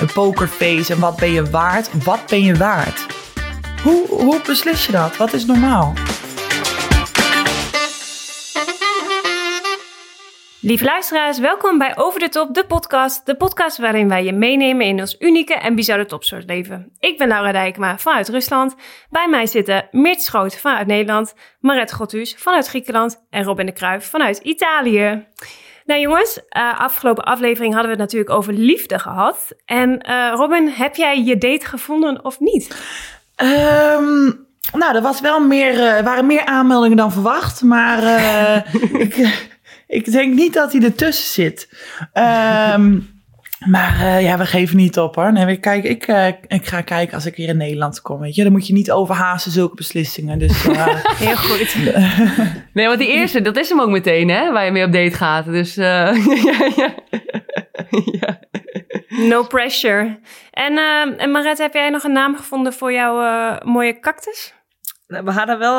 Een pokerface en wat ben je waard? Wat ben je waard? Hoe, hoe beslis je dat? Wat is normaal? Lieve luisteraars, welkom bij Over de Top, de podcast. De podcast waarin wij je meenemen in ons unieke en bizarre topsoortleven. Ik ben Laura Dijkma vanuit Rusland. Bij mij zitten Meert Schoot vanuit Nederland, Maret Gothuus vanuit Griekenland en Robin de Kruijf vanuit Italië. Nou jongens, uh, afgelopen aflevering hadden we het natuurlijk over liefde gehad. En uh, Robin, heb jij je date gevonden of niet? Um, nou, er was wel meer, uh, waren meer aanmeldingen dan verwacht, maar ik, ik denk niet dat hij ertussen zit. Um, maar uh, ja, we geven niet op hoor. Nee, kijk, ik, uh, ik ga kijken als ik weer in Nederland kom. Weet je, dan moet je niet overhaasten zulke beslissingen. Dus, uh, Heel goed. nee, want die eerste, dat is hem ook meteen, hè, waar je mee op date gaat. Dus ja, ja. ja. No pressure. En, en Maret, heb jij nog een naam gevonden voor jouw mooie cactus? We hadden wel,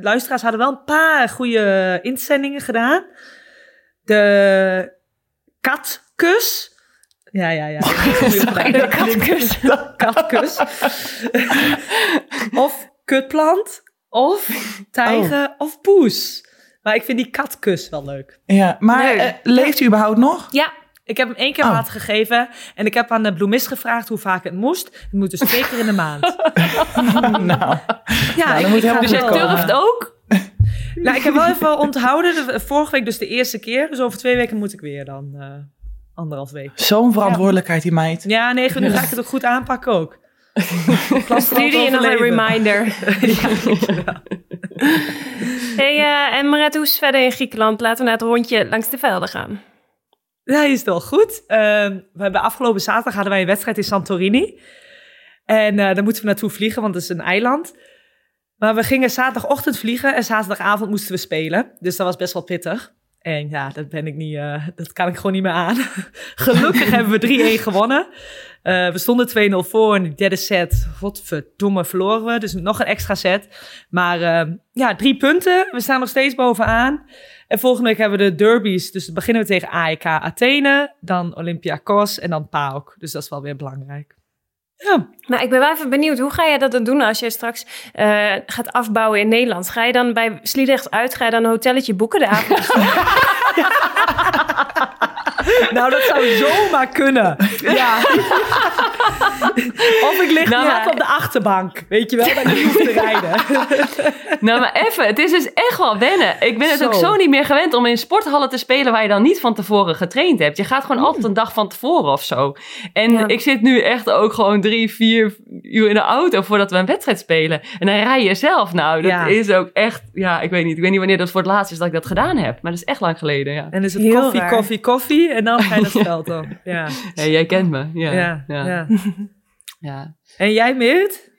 luisteraars hadden wel een paar goede inzendingen gedaan. De katkus. Ja, ja, ja. De katkus. katkus. of kutplant. Of tijger. Oh. Of poes. Maar ik vind die katkus wel leuk. Ja, maar uh, leeft u überhaupt nog? Ja, ik heb hem één keer oh. water gegeven. En ik heb aan de bloemist gevraagd hoe vaak het moest. Het moet dus twee keer in de maand. nou, ja, nou, ik, moet ik dus jij durft ook? nou, ik heb wel even onthouden. De, vorige week dus de eerste keer. Dus over twee weken moet ik weer dan uh, anderhalf week. Zo'n verantwoordelijkheid, die meid. Ja, nee, nu ga ik het ook goed aanpakken ook. Stuur je nog een reminder. ja, hey, uh, en Maret, hoe is het verder in Griekenland? Laten we naar het rondje langs de velden gaan. Ja, is het wel goed. Uh, we hebben afgelopen zaterdag hadden wij een wedstrijd in Santorini. En uh, daar moeten we naartoe vliegen, want het is een eiland. Maar we gingen zaterdagochtend vliegen en zaterdagavond moesten we spelen. Dus dat was best wel pittig. En ja, dat ben ik niet, uh, dat kan ik gewoon niet meer aan. Gelukkig hebben we 3-1 gewonnen. Uh, we stonden 2-0 voor in de derde set. Godverdomme, verloren we. Dus nog een extra set. Maar uh, ja, drie punten. We staan nog steeds bovenaan. En volgende week hebben we de derbies. Dus beginnen we tegen AEK Athene, dan Olympiakos en dan PAOK. Dus dat is wel weer belangrijk. Ja. Maar ik ben wel even benieuwd, hoe ga je dat dan doen als je straks uh, gaat afbouwen in Nederland? Ga je dan bij Sliedrecht uit, ga je dan een hotelletje boeken de avond? nou, dat zou zomaar kunnen. Ja. of ik lig nou, net op de achterbank, weet je wel, dat ik niet hoef te rijden. nou, maar even, het is dus echt wel wennen. Ik ben het zo. ook zo niet meer gewend om in sporthallen te spelen waar je dan niet van tevoren getraind hebt. Je gaat gewoon mm. altijd een dag van tevoren of zo. En ja. ik zit nu echt ook gewoon drie, vier uur in de auto voordat we een wedstrijd spelen. En dan rij je zelf. Nou, dat ja. is ook echt, ja, ik weet niet. Ik weet niet wanneer dat voor het laatst is dat ik dat gedaan heb. Maar dat is echt lang geleden, ja. En is het Heel koffie, raar. koffie, koffie en dan ga je dat veld op. Ja. ja, jij kent me. Ja. ja. ja. ja. En jij, Meert?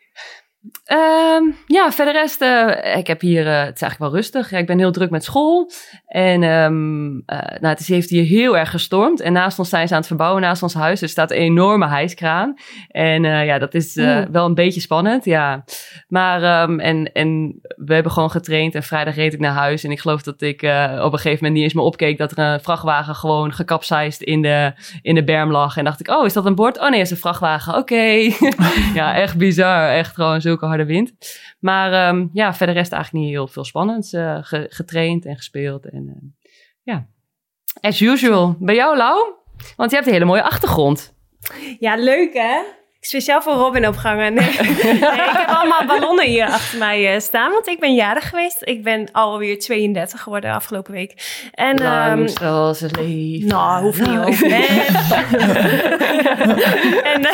Um, ja, verder rest, uh, ik heb hier, uh, het is eigenlijk wel rustig. Ja, ik ben heel druk met school. En um, uh, nou, het is, heeft hier heel erg gestormd. En naast ons zijn ze aan het verbouwen, naast ons huis. Er staat een enorme hijskraan. En ja, dat is wel een beetje spannend, ja. Maar, um, en, en we hebben gewoon getraind. En vrijdag reed ik naar huis. En ik geloof dat ik op een gegeven moment niet eens meer opkeek... dat er een vrachtwagen gewoon gekapseist in de, in de berm lag. En dacht ik, oh, is dat een bord? Oh nee, is een vrachtwagen. Oké. Okay. ja, echt bizar. Echt gewoon zulke harde wind. Maar um, ja, verder rest eigenlijk niet heel veel spannends. Uh, ge getraind en gespeeld. En uh, ja, as usual. Bij jou, Lau? Want je hebt een hele mooie achtergrond. Ja, leuk hè? Speciaal voor Robin opgangen. Nee. nee, ik heb allemaal ballonnen hier achter mij staan, want ik ben jarig geweest. Ik ben alweer 32 geworden afgelopen week. En, Lang um, zoals het leven. Nou, hoeft niet over. en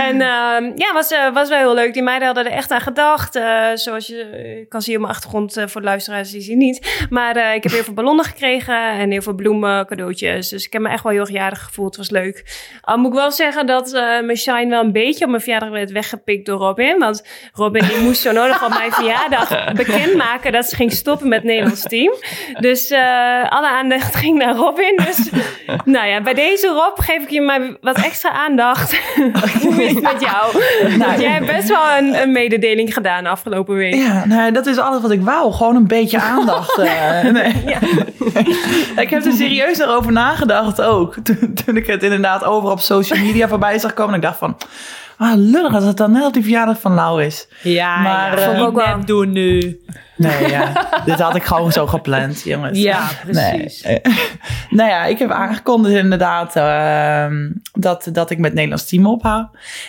en ehm, ja, was, eh, was wel heel leuk. Die meiden hadden er echt aan gedacht. Eh, zoals je eh, kan zien op mijn achtergrond eh, voor de luisteraars, die zien niet. Maar eh, ik heb heel veel ballonnen gekregen en heel veel bloemen, cadeautjes. Dus ik heb me echt wel heel erg jarig gevoeld. Het was leuk. Al moet ik wel zeggen dat eh, mijn shine wel een beetje op mijn verjaardag werd weggepikt door Robin. Want Robin die moest zo nodig op mijn verjaardag bekendmaken dat ze ging stoppen met het Nederlands team. Dus eh, alle aandacht ging naar Robin. Dus nou ja, bij deze Rob geef ik je maar wat extra aandacht. Hoe is het met jou? Want jij hebt best wel een, een mededeling gedaan afgelopen week. Ja, nou, dat is alles wat ik wou. Gewoon een beetje aandacht. eh, nee. ik heb er serieus over nagedacht ook. Toen, toen ik het inderdaad over op social media voorbij zag komen. En ik dacht van, ah, lullig dat het dan net op die verjaardag van Lau is. Ja, Maar, ja, ik ook wel net doen nu. Nee, ja. Dit had ik gewoon zo gepland, jongens. Ja, precies. Nee. nou ja, ik heb aangekondigd inderdaad ehm, dat, dat ik met het Nederlands team ophoud.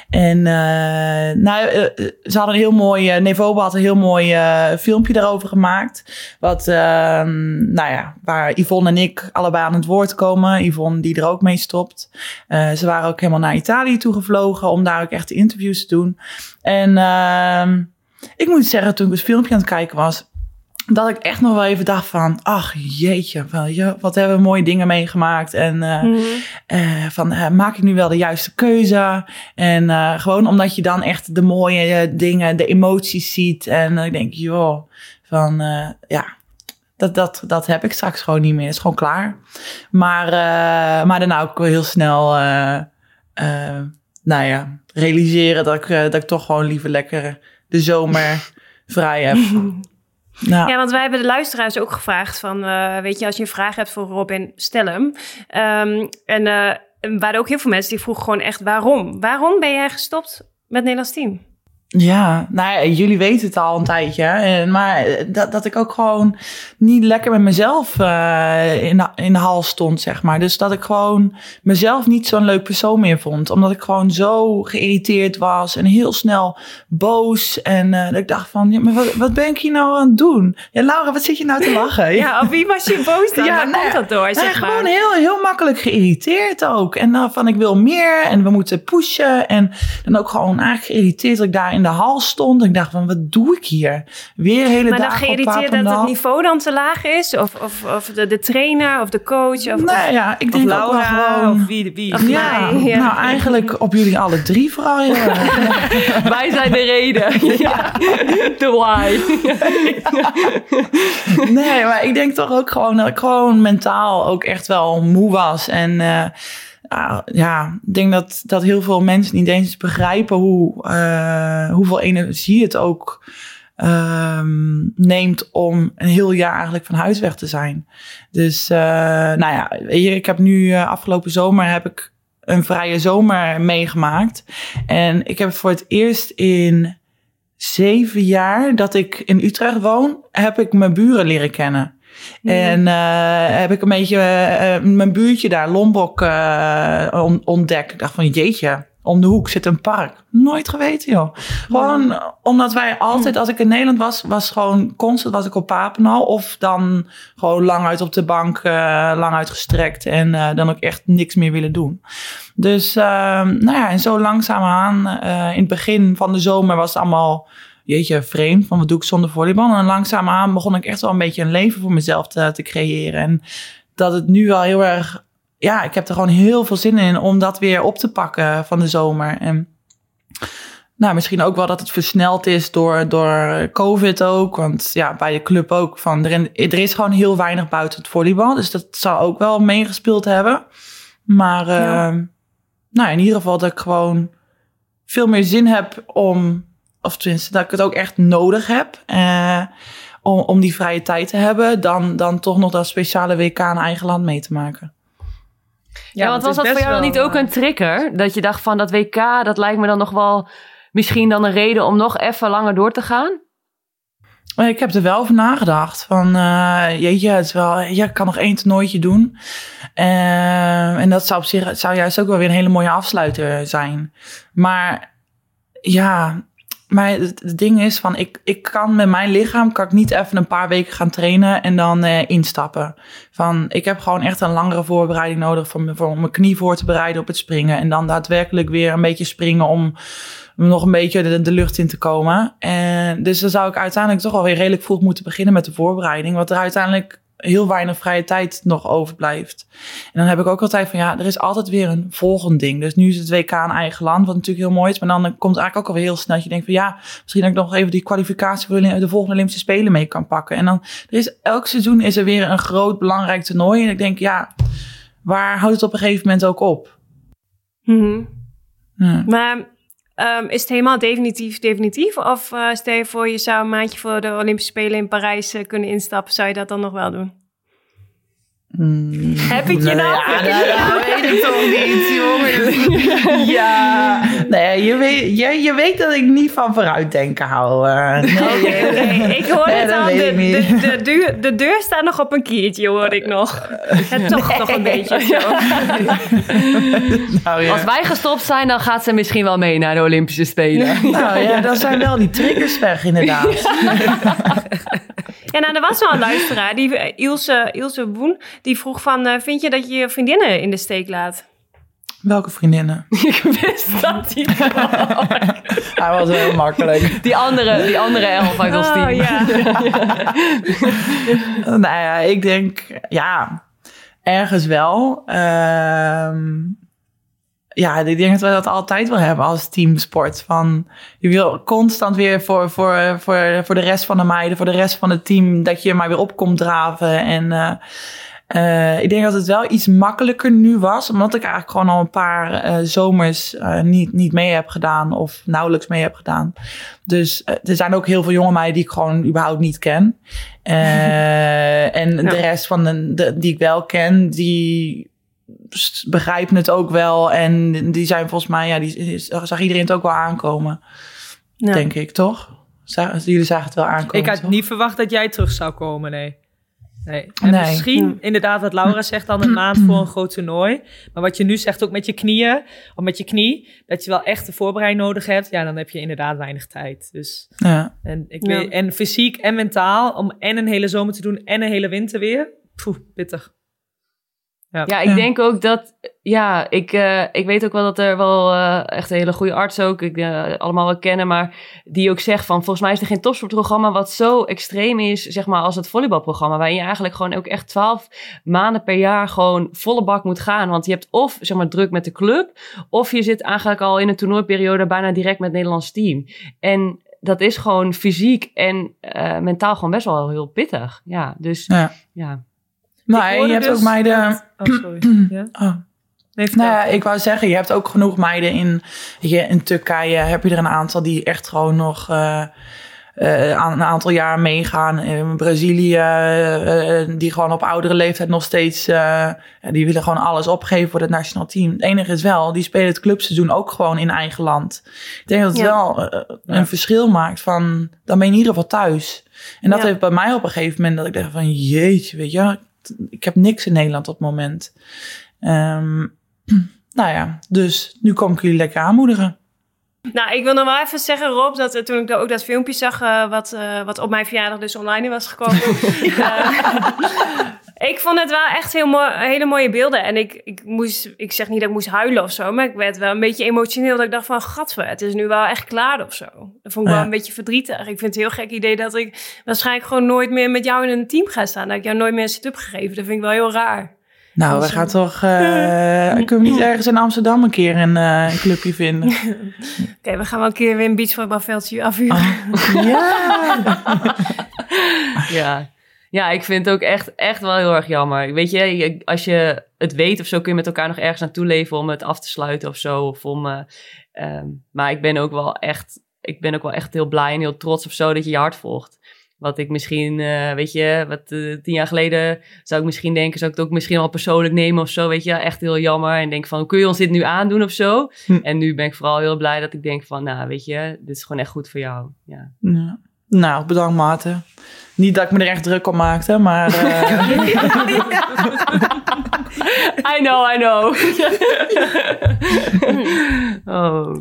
En eh, nou, eh, ze hadden een heel mooi, uh, Nevobe had een heel mooi eh, filmpje daarover gemaakt. Wat, ehm, nou ja, waar Yvonne en ik allebei aan het woord komen. Yvonne die er ook mee stopt. Eh, ze waren ook helemaal naar Italië toegevlogen om daar ook echt de interviews te doen. En ehm, ik moet zeggen, toen ik het filmpje aan het kijken was, dat ik echt nog wel even dacht van, ach jeetje, wel, je, wat hebben we mooie dingen meegemaakt. En eh, Mhm. eh, van, eh, maak ik nu wel de juiste keuze? En gewoon omdat je dan echt de mooie dingen, de emoties ziet. En ik denk, joh, van ja, dat, dat, dat heb ik straks gewoon niet meer. Het is gewoon klaar. Maar, maar daarna ook wel heel snel, nou ja, realiseren dat ik, dat ik toch gewoon liever lekker de zomer vrij heb. Nou, Ja, want wij hebben de luisteraars ook gevraagd van, eh, weet je, als je een vraag hebt voor Robin, stel hem. Ehm, en eh, er waren ook heel veel mensen die vroegen gewoon echt waarom. Waarom ben jij gestopt met het Nederlands team? Ja, nou ja, jullie weten het al een tijdje. En, maar eh, dat, dat ik ook gewoon niet lekker met mezelf eh, in, de, in de hal stond, zeg maar. Dus dat ik gewoon mezelf niet zo'n leuk persoon meer vond. Omdat ik gewoon zo geïrriteerd was en heel snel boos. En eh, dat ik dacht van, ja, maar wat, wat ben ik hier nou aan het doen? Ja, Laura, wat zit je nou te lachen? Ja, op wie was je boos dan? Ja, Waar nou komt dat door, Nou, zeg maar? gewoon heel, heel makkelijk geïrriteerd ook. En dan van ik wil meer en we moeten pushen. En dan ook gewoon eigenlijk geïrriteerd dat ik daar in de hal stond. Ik dacht van wat doe ik hier? Weer hele maar dan dagen op geïrriteerd dat het niveau dan te laag is? Of, of, of de, de trainer of de coach? Of, Nee, ja, ik Of denk ook wel Laura, gewoon... of wie, wie. Of ja, mij, ja. nou eigenlijk op jullie alle drie vooral. Ja. Wij zijn de reden. ja. De why. Nee, maar ik denk toch ook gewoon dat ik gewoon mentaal ook echt wel moe was. En eh, ah, ja, ik denk dat, dat heel veel mensen niet eens begrijpen hoe, eh, hoeveel energie het ook ehm, neemt om een heel jaar eigenlijk van huis weg te zijn. Dus eh, nou ja, ik heb nu eh, afgelopen zomer heb ik een vrije zomer meegemaakt. En ik heb voor het eerst in zeven jaar dat ik in Utrecht woon, heb ik mijn buren leren kennen. En eh, heb ik een beetje eh, mijn buurtje daar, Lombok, eh, on- ontdekt. Ik dacht van jeetje, om de hoek zit een park. Nooit geweten joh. Gewoon omdat wij altijd, als ik in Nederland was, was gewoon constant was ik op Papenal. Of dan gewoon lang uit op de bank, eh, lang uitgestrekt. En eh, dan ook echt niks meer willen doen. Dus ehm, nou ja, en zo langzaamaan, eh in het begin van de zomer was het allemaal, jeetje, vreemd. Van wat doe ik zonder volleybal? En langzaamaan begon ik echt wel een beetje een leven voor mezelf te, te creëren. En dat het nu wel heel erg, ja, ik heb er gewoon heel veel zin in om dat weer op te pakken van de zomer. En nou, misschien ook wel dat het versneld is door, door COVID ook. Want ja, bij de club ook. Van, er, er is gewoon heel weinig buiten het volleybal. Dus dat zou ook wel meegespeeld hebben. Maar Ja. ehm, nou, in ieder geval dat ik gewoon veel meer zin heb om... Of tenminste, dat ik het ook echt nodig heb. eh, om, om die vrije tijd te hebben. Dan, dan toch nog dat speciale WK in eigen land mee te maken. Ja, want het was dat voor jou wel, niet ook eh, een trigger? Dat je dacht van dat WK, dat lijkt me dan nog wel misschien dan een reden om nog even langer door te gaan? Ik heb er wel over nagedacht. Van, eh, jeetje, het is wel, ja, ik kan nog één toernooitje doen. Eh, en dat zou op zich zou juist ook wel weer een hele mooie afsluiter zijn. Maar ja, maar het, ding is van, ik, ik kan met mijn lichaam, kan ik niet even een paar weken gaan trainen en dan eh, instappen. Van, ik heb gewoon echt een langere voorbereiding nodig me- voor om mijn knie voor te bereiden op het springen. En dan daadwerkelijk weer een beetje springen om nog een beetje de, de lucht in te komen. En dus dan zou ik uiteindelijk toch wel weer redelijk vroeg moeten beginnen met de voorbereiding. Want er uiteindelijk heel weinig vrije tijd nog overblijft. En dan heb ik ook altijd van ja, er is altijd weer een volgend ding. Dus nu is het WK een eigen land, wat natuurlijk heel mooi is. Maar dan komt het eigenlijk ook alweer heel snel dat je denkt van ja, misschien dat ik nog even die kwalificatie voor de volgende Olympische Spelen mee kan pakken. En dan er is elk seizoen is er weer een groot belangrijk toernooi. En ik denk ja, waar houdt het op een gegeven moment ook op? Mhm. Ja. Maar ehm, is het helemaal definitief definitief? Of eh, stel je voor, je zou een maandje voor de Olympische Spelen in Parijs eh, kunnen instappen. Zou je dat dan nog wel doen? Heb ik je nou? Ja, nou, weet ik toch niet, jongen. Ja, nee, je weet, je, je weet dat ik niet van vooruitdenken hou. eh. nee. Ik hoor Nee, het al. De, de, de, deur, de deur staat nog op een kiertje, hoor ik nog. Het toch nog een beetje zo. Nou, ja. Als wij gestopt zijn, dan gaat ze misschien wel mee naar de Olympische Spelen. nou ja, dan zijn wel die triggers weg, inderdaad. Ja, nou, er was wel een luisteraar, die, eh, Ilse, Ilse Boen, die vroeg van... eh, vind je dat je je vriendinnen in de steek laat? Welke vriendinnen? Ik wist dat die, Hij was heel makkelijk. die andere, die andere elf uit ons team. Oh, ja. nou ja, ik denk, ja, ergens wel. Ehm, ja, ik denk dat we dat altijd wel hebben als teamsport. Van, je wil constant weer voor, voor, voor, voor de rest van de meiden, voor de rest van het team, dat je maar weer op komt draven. En eh, eh, ik denk dat het wel iets makkelijker nu was, omdat ik eigenlijk gewoon al een paar eh, zomers eh, niet, niet mee heb gedaan of nauwelijks mee heb gedaan. Dus er zijn ook heel veel jonge meiden die ik gewoon überhaupt niet ken. Eh, en de rest van de, de- die ik wel ken, die begrijpen het ook wel. En die zijn volgens mij, ja, die, die zag iedereen het ook wel aankomen, Ja. denk ik, toch? Jullie zagen het wel aankomen. Ik had toch? niet verwacht dat jij terug zou komen, nee. Nee. En Nee. misschien, inderdaad, wat Laura zegt, dan een maand voor een groot toernooi. Maar wat je nu zegt, ook met je knieën, of met je knie, dat je wel echt de voorbereiding nodig hebt. Ja, dan heb je inderdaad weinig tijd. Dus, Ja. en, ik Ja. weet, en fysiek en mentaal, om en een hele zomer te doen en een hele winter weer. Poeh, pittig. Ja, ik Ja. denk ook dat, ja, ik, eh, ik weet ook wel dat er wel eh, echt een hele goede arts ook, ik eh, allemaal wel kennen, maar die ook zegt van, volgens mij is er geen topsportprogramma wat zo extreem is, zeg maar, als het volleybalprogramma, waarin je eigenlijk gewoon ook echt twaalf maanden per jaar gewoon volle bak moet gaan. Want je hebt of, zeg maar, druk met de club, of je zit eigenlijk al in een toernooiperiode bijna direct met het Nederlands team. En dat is gewoon fysiek en eh, mentaal gewoon best wel heel pittig. Ja, dus Ja. ja. Nou, Ik en je hebt dus ook meiden... dat- Oh, sorry. Ja? Oh. Nee. Nou ja, ik wou zeggen, je hebt ook genoeg meiden in, in Turkije. Heb je er een aantal die echt gewoon nog aan een aantal jaar meegaan. In Brazilië, eh, eh, die gewoon op oudere leeftijd nog steeds, die willen gewoon alles opgeven voor het nationaal team. Het enige is wel, die spelen het clubseizoen ook gewoon in eigen land. Ik denk dat het Ja. wel een Ja. verschil maakt van, dan ben je in ieder geval thuis. En dat Ja. heeft bij mij op een gegeven moment dat ik dacht van, jeetje, weet je, ik heb niks in Nederland op het moment. Ehm, nou ja, dus nu kom ik jullie lekker aanmoedigen. Nou, ik wil nog wel even zeggen, Rob, dat eh, toen ik ook dat filmpje zag, eh, wat, eh, wat op mijn verjaardag dus online was gekomen. eh, ik vond het wel echt heel mooi, hele mooie beelden. En ik, ik, moest, ik zeg niet dat ik moest huilen of zo, maar ik werd wel een beetje emotioneel. Dat ik dacht van, gadver, het is nu wel echt klaar of zo. Dat vond ik wel een beetje verdrietig. Ik vind het een heel gek idee dat ik waarschijnlijk gewoon nooit meer met jou in een team ga staan. Dat ik jou nooit meer een sit-up gegeven. Dat vind ik wel heel raar. Nou, we gaan toch, eh, kunnen we niet ergens in Amsterdam een keer een, eh, een clubje vinden? Oké, we gaan wel een keer weer een beachvolleybalveldje afhuren. ja. Ja. Ja, ik vind het ook echt, echt wel heel erg jammer. Weet je, als je het weet of zo, kun je met elkaar nog ergens naartoe leven om het af te sluiten of zo. Of om, eh, ehm, maar ik ben ook wel echt, ik ben ook wel echt heel blij en heel trots of zo dat je je hart volgt. Wat ik misschien, eh, weet je, wat eh, tien jaar geleden zou ik misschien denken, zou ik het ook misschien wel persoonlijk nemen of zo, weet je, echt heel jammer. En denk van, kun je ons dit nu aandoen of zo? Hm. En nu ben ik vooral heel blij dat ik denk van, nou, weet je, dit is gewoon echt goed voor jou. Ja. Ja. Nou, bedankt Maarten. Niet dat ik me er echt druk om maakte, maar... eh, I know, I know. oh.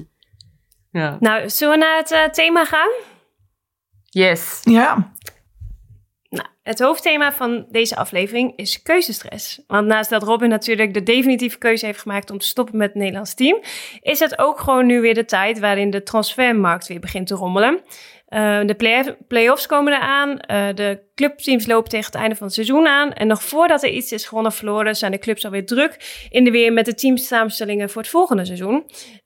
Ja. Nou, zullen we naar het eh, thema gaan? Yes. Ja. Nou, het hoofdthema van deze aflevering is keuzestress. Want naast dat Robin natuurlijk de definitieve keuze heeft gemaakt om te stoppen met het Nederlands team, is het ook gewoon nu weer de tijd waarin de transfermarkt weer begint te rommelen. Uh, de play- play-offs komen eraan. Uh, de clubteams lopen tegen het einde van het seizoen aan. En nog voordat er iets is gewonnen of verloren, zijn de clubs alweer druk in de weer met de teamsamenstellingen voor het volgende seizoen.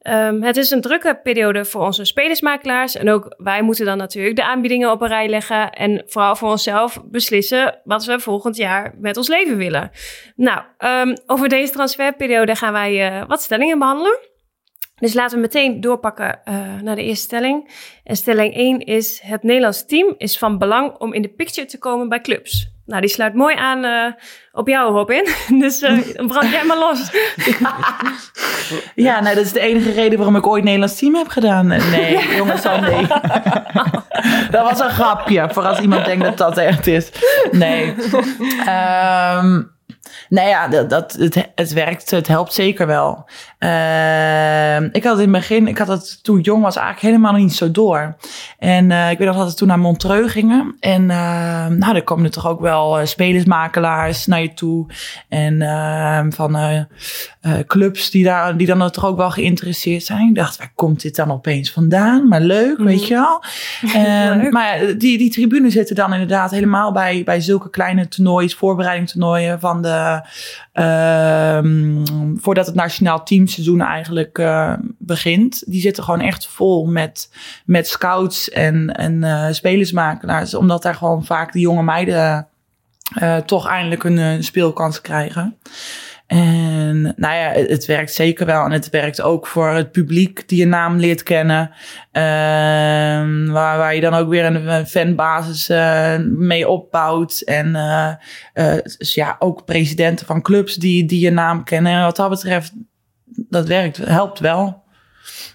Um, het is een drukke periode voor onze spelersmakelaars. En ook wij moeten dan natuurlijk de aanbiedingen op een rij leggen. En vooral voor onszelf beslissen wat we volgend jaar met ons leven willen. Nou, um, over deze transferperiode gaan wij uh, wat stellingen behandelen. Dus laten we meteen doorpakken uh, naar de eerste stelling. En stelling 1 is: Het Nederlands team is van belang om in de picture te komen bij clubs. Nou, die sluit mooi aan uh, op jou, Robin. Dus uh, brand jij maar los. ja, nou, dat is de enige reden waarom ik ooit Nederlands team heb gedaan. Nee, jongens, al nee. dat was een grapje, voor als iemand denkt dat dat echt is. Nee. Um, nou ja, dat, dat, het, het werkt, het helpt zeker wel. Uh, ik had in het begin, ik had het toen ik jong was eigenlijk helemaal niet zo door. En uh, ik weet nog dat we toen naar Montreux gingen. En uh, nou, er komen er toch ook wel spelersmakelaars naar je toe. En ehm, van clubs die, daar, die dan toch ook wel geïnteresseerd zijn. Ik dacht, waar komt dit dan opeens vandaan? Maar leuk, mm. weet je wel. En, maar die, die tribune zitten dan inderdaad helemaal bij, bij zulke kleine toernooien, voorbereidingstoernooien van de, voordat het nationaal teamseizoen eigenlijk uh, begint. Die zitten gewoon echt vol met, met scouts en, en uh, spelersmakelaars. Omdat daar gewoon vaak de jonge meiden uh, toch eindelijk een speelkans krijgen. En nou ja, het, werkt zeker wel. En het werkt ook voor het publiek die je naam leert kennen. Uh, waar, waar je dan ook weer een fanbasis mee opbouwt. En dus ja, ook presidenten van clubs die, die je naam kennen. En wat dat betreft, dat werkt, helpt wel.